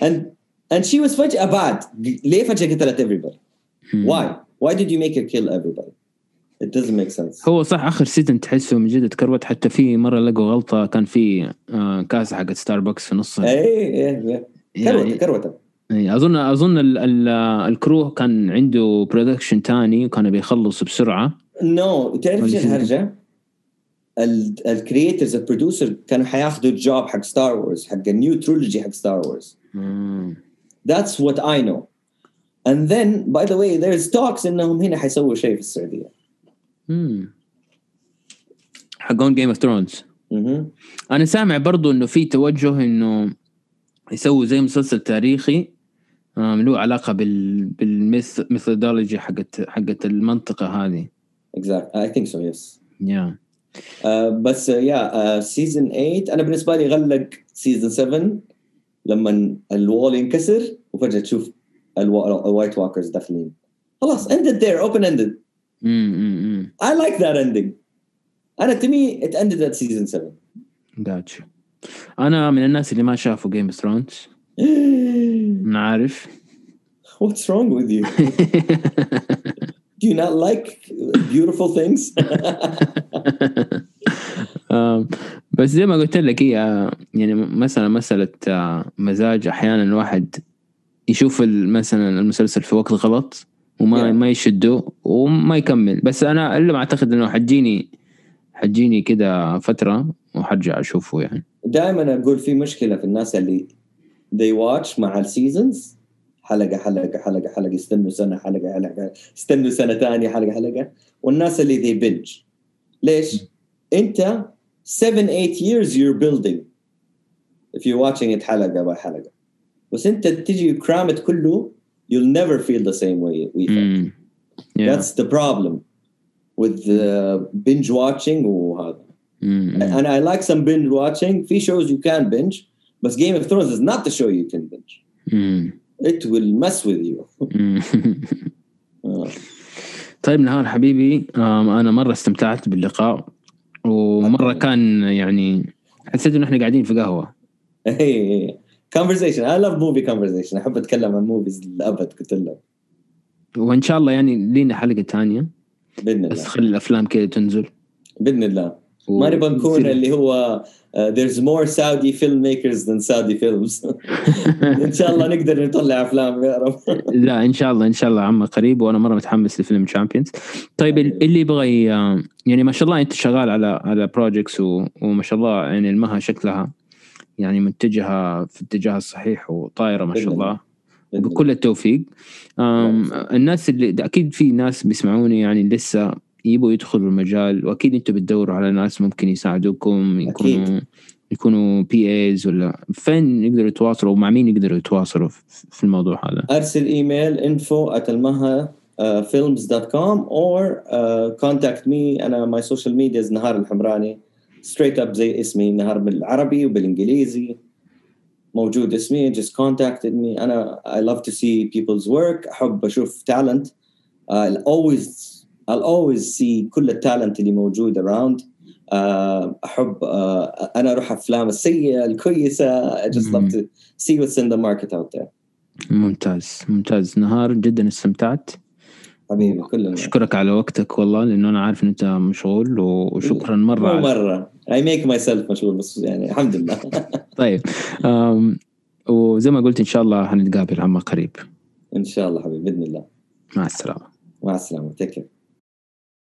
and and she was فجأة bad ليه فجأة قتلت everybody مم. why why did you make her kill everybody It doesn't make sense هو صح آخر season تحسه من جد تكروت حتى في مرة لقوا غلطة كان في آه كاسه حقت ستاربكس في نصها إيه إيه كروته يعني كروته إيه، أظن أظن ال ال الـ crew كان عنده production تاني وكانوا بيخلصوا بسرعة No تعرف ولا إيش شو؟ الهرجه؟ ال creators ال producer كانوا حياخذوا ال job حق Star Wars حق ال new trilogy حق Star Wars. That's what I know. And then, by the way, there's talks إنهم هنا حيسووا شيء في السعودية. حقون Game of Thrones. أنا سامع برضو إنه في توجه إنه يسووا زي مسلسل تاريخي له علاقة بال بال myth methodology حقت حقت المنطقة هذه Exactly. I think so, yes. يا بس يا season 8 أنا بالنسبة لي غلق season 7 لما ال wall ينكسر وفجأة تشوف ال White Walkers داخلين. خلاص ended there open I like that ending. أنا to me it ended at season 7. Gotcha أنا من الناس اللي ما شافوا Game of Thrones أنا عارف What's wrong with you? Do you not like beautiful things? بس زي ما قلت لك هي يعني مثلا مسألة آه، مزاج أحيانا الواحد يشوف مثلا المسلسل في وقت غلط وما Yeah. ما يشده وما يكمل. بس أنا إلا ما أعتقد إنه حتجيني حتجيني كده فترة وحرجع أشوفه يعني. دائما أقول في مشكلة في الناس اللي they watch مع السيزونز حلقه حلقه حلقه حلقة يستنوا سنة حلقه حلقة يستنوا سنة ثانية حلقه حلقة. والناس اللي they binge. ليش؟ أنت 7 8 years you're building. If you're watching it حلقة by حلقة. بس أنت تجي it كله you'll never feel the same way we felt مم. Yeah. that's the problem with the binge watching وهذا مم. and I like some binge watching. في shows you can binge, but Game of Thrones is not the show you can binge. مم. It will mess with you. مم. آه. طيب نهار حبيبي آم، أنا مرة استمتعت باللقاء ومرة كان يعني حسيت إنه إحنا قاعدين في قهوة Conversation. I love movie conversation. أحب أتكلم عن movies للأبد قلت لك وإن شاء الله يعني لينا حلقة تانية بإذن بس الله خلي الأفلام كده تنزل بإذن الله و- ما نبغى نكون اللي هو uh, there's more Saudi filmmakers than Saudi films. إن شاء الله نقدر نطلع أفلام يا رب. لا إن شاء الله إن شاء الله عما قريب وأنا مرة متحمس لفيلم Champions طيب ال- اللي يبغى يعني ما شاء الله أنت شغال على على projects وما شاء الله يعني المها شكلها يعني متجهة في الاتجاه الصحيح وطايرة ما شاء الله بكل التوفيق. الناس اللي أكيد في ناس بيسمعوني يعني لسه يبغوا يدخلوا المجال وأكيد أنتم بتدوروا على ناس ممكن يساعدوكم يكونوا أكيد. يكونوا PAs ولا فين يقدروا يتواصلوا ومع مين يقدروا يتواصلوا في في الموضوع هذا؟ أرسل email info at uh, films.com or uh, contact me. أنا my social media is نهار الحمراني. Straight up زي اسمي نهار بالعربي وبالإنجليزي. موجود اسمي just contacted me. أنا I love to see people's work. أحب أشوف talent. I'll always I'll always see كل التالنت اللي موجود around. uh, أحب uh, أنا أروح أفلام السيئة الكويسة. I just love to see what's in the market out there. ممتاز ممتاز. نهار جدا استمتعت. حبيبي كلنا. أشكرك على وقتك والله لأنه أنا عارف إن أنت مشغول وشكرا مرة مو على مرة I make myself مشغول بس يعني الحمد لله. طيب أم، وزي ما قلت إن شاء الله هنتقابل عما قريب. إن شاء الله حبيبي بإذن الله. مع السلامة. مع السلامة take care.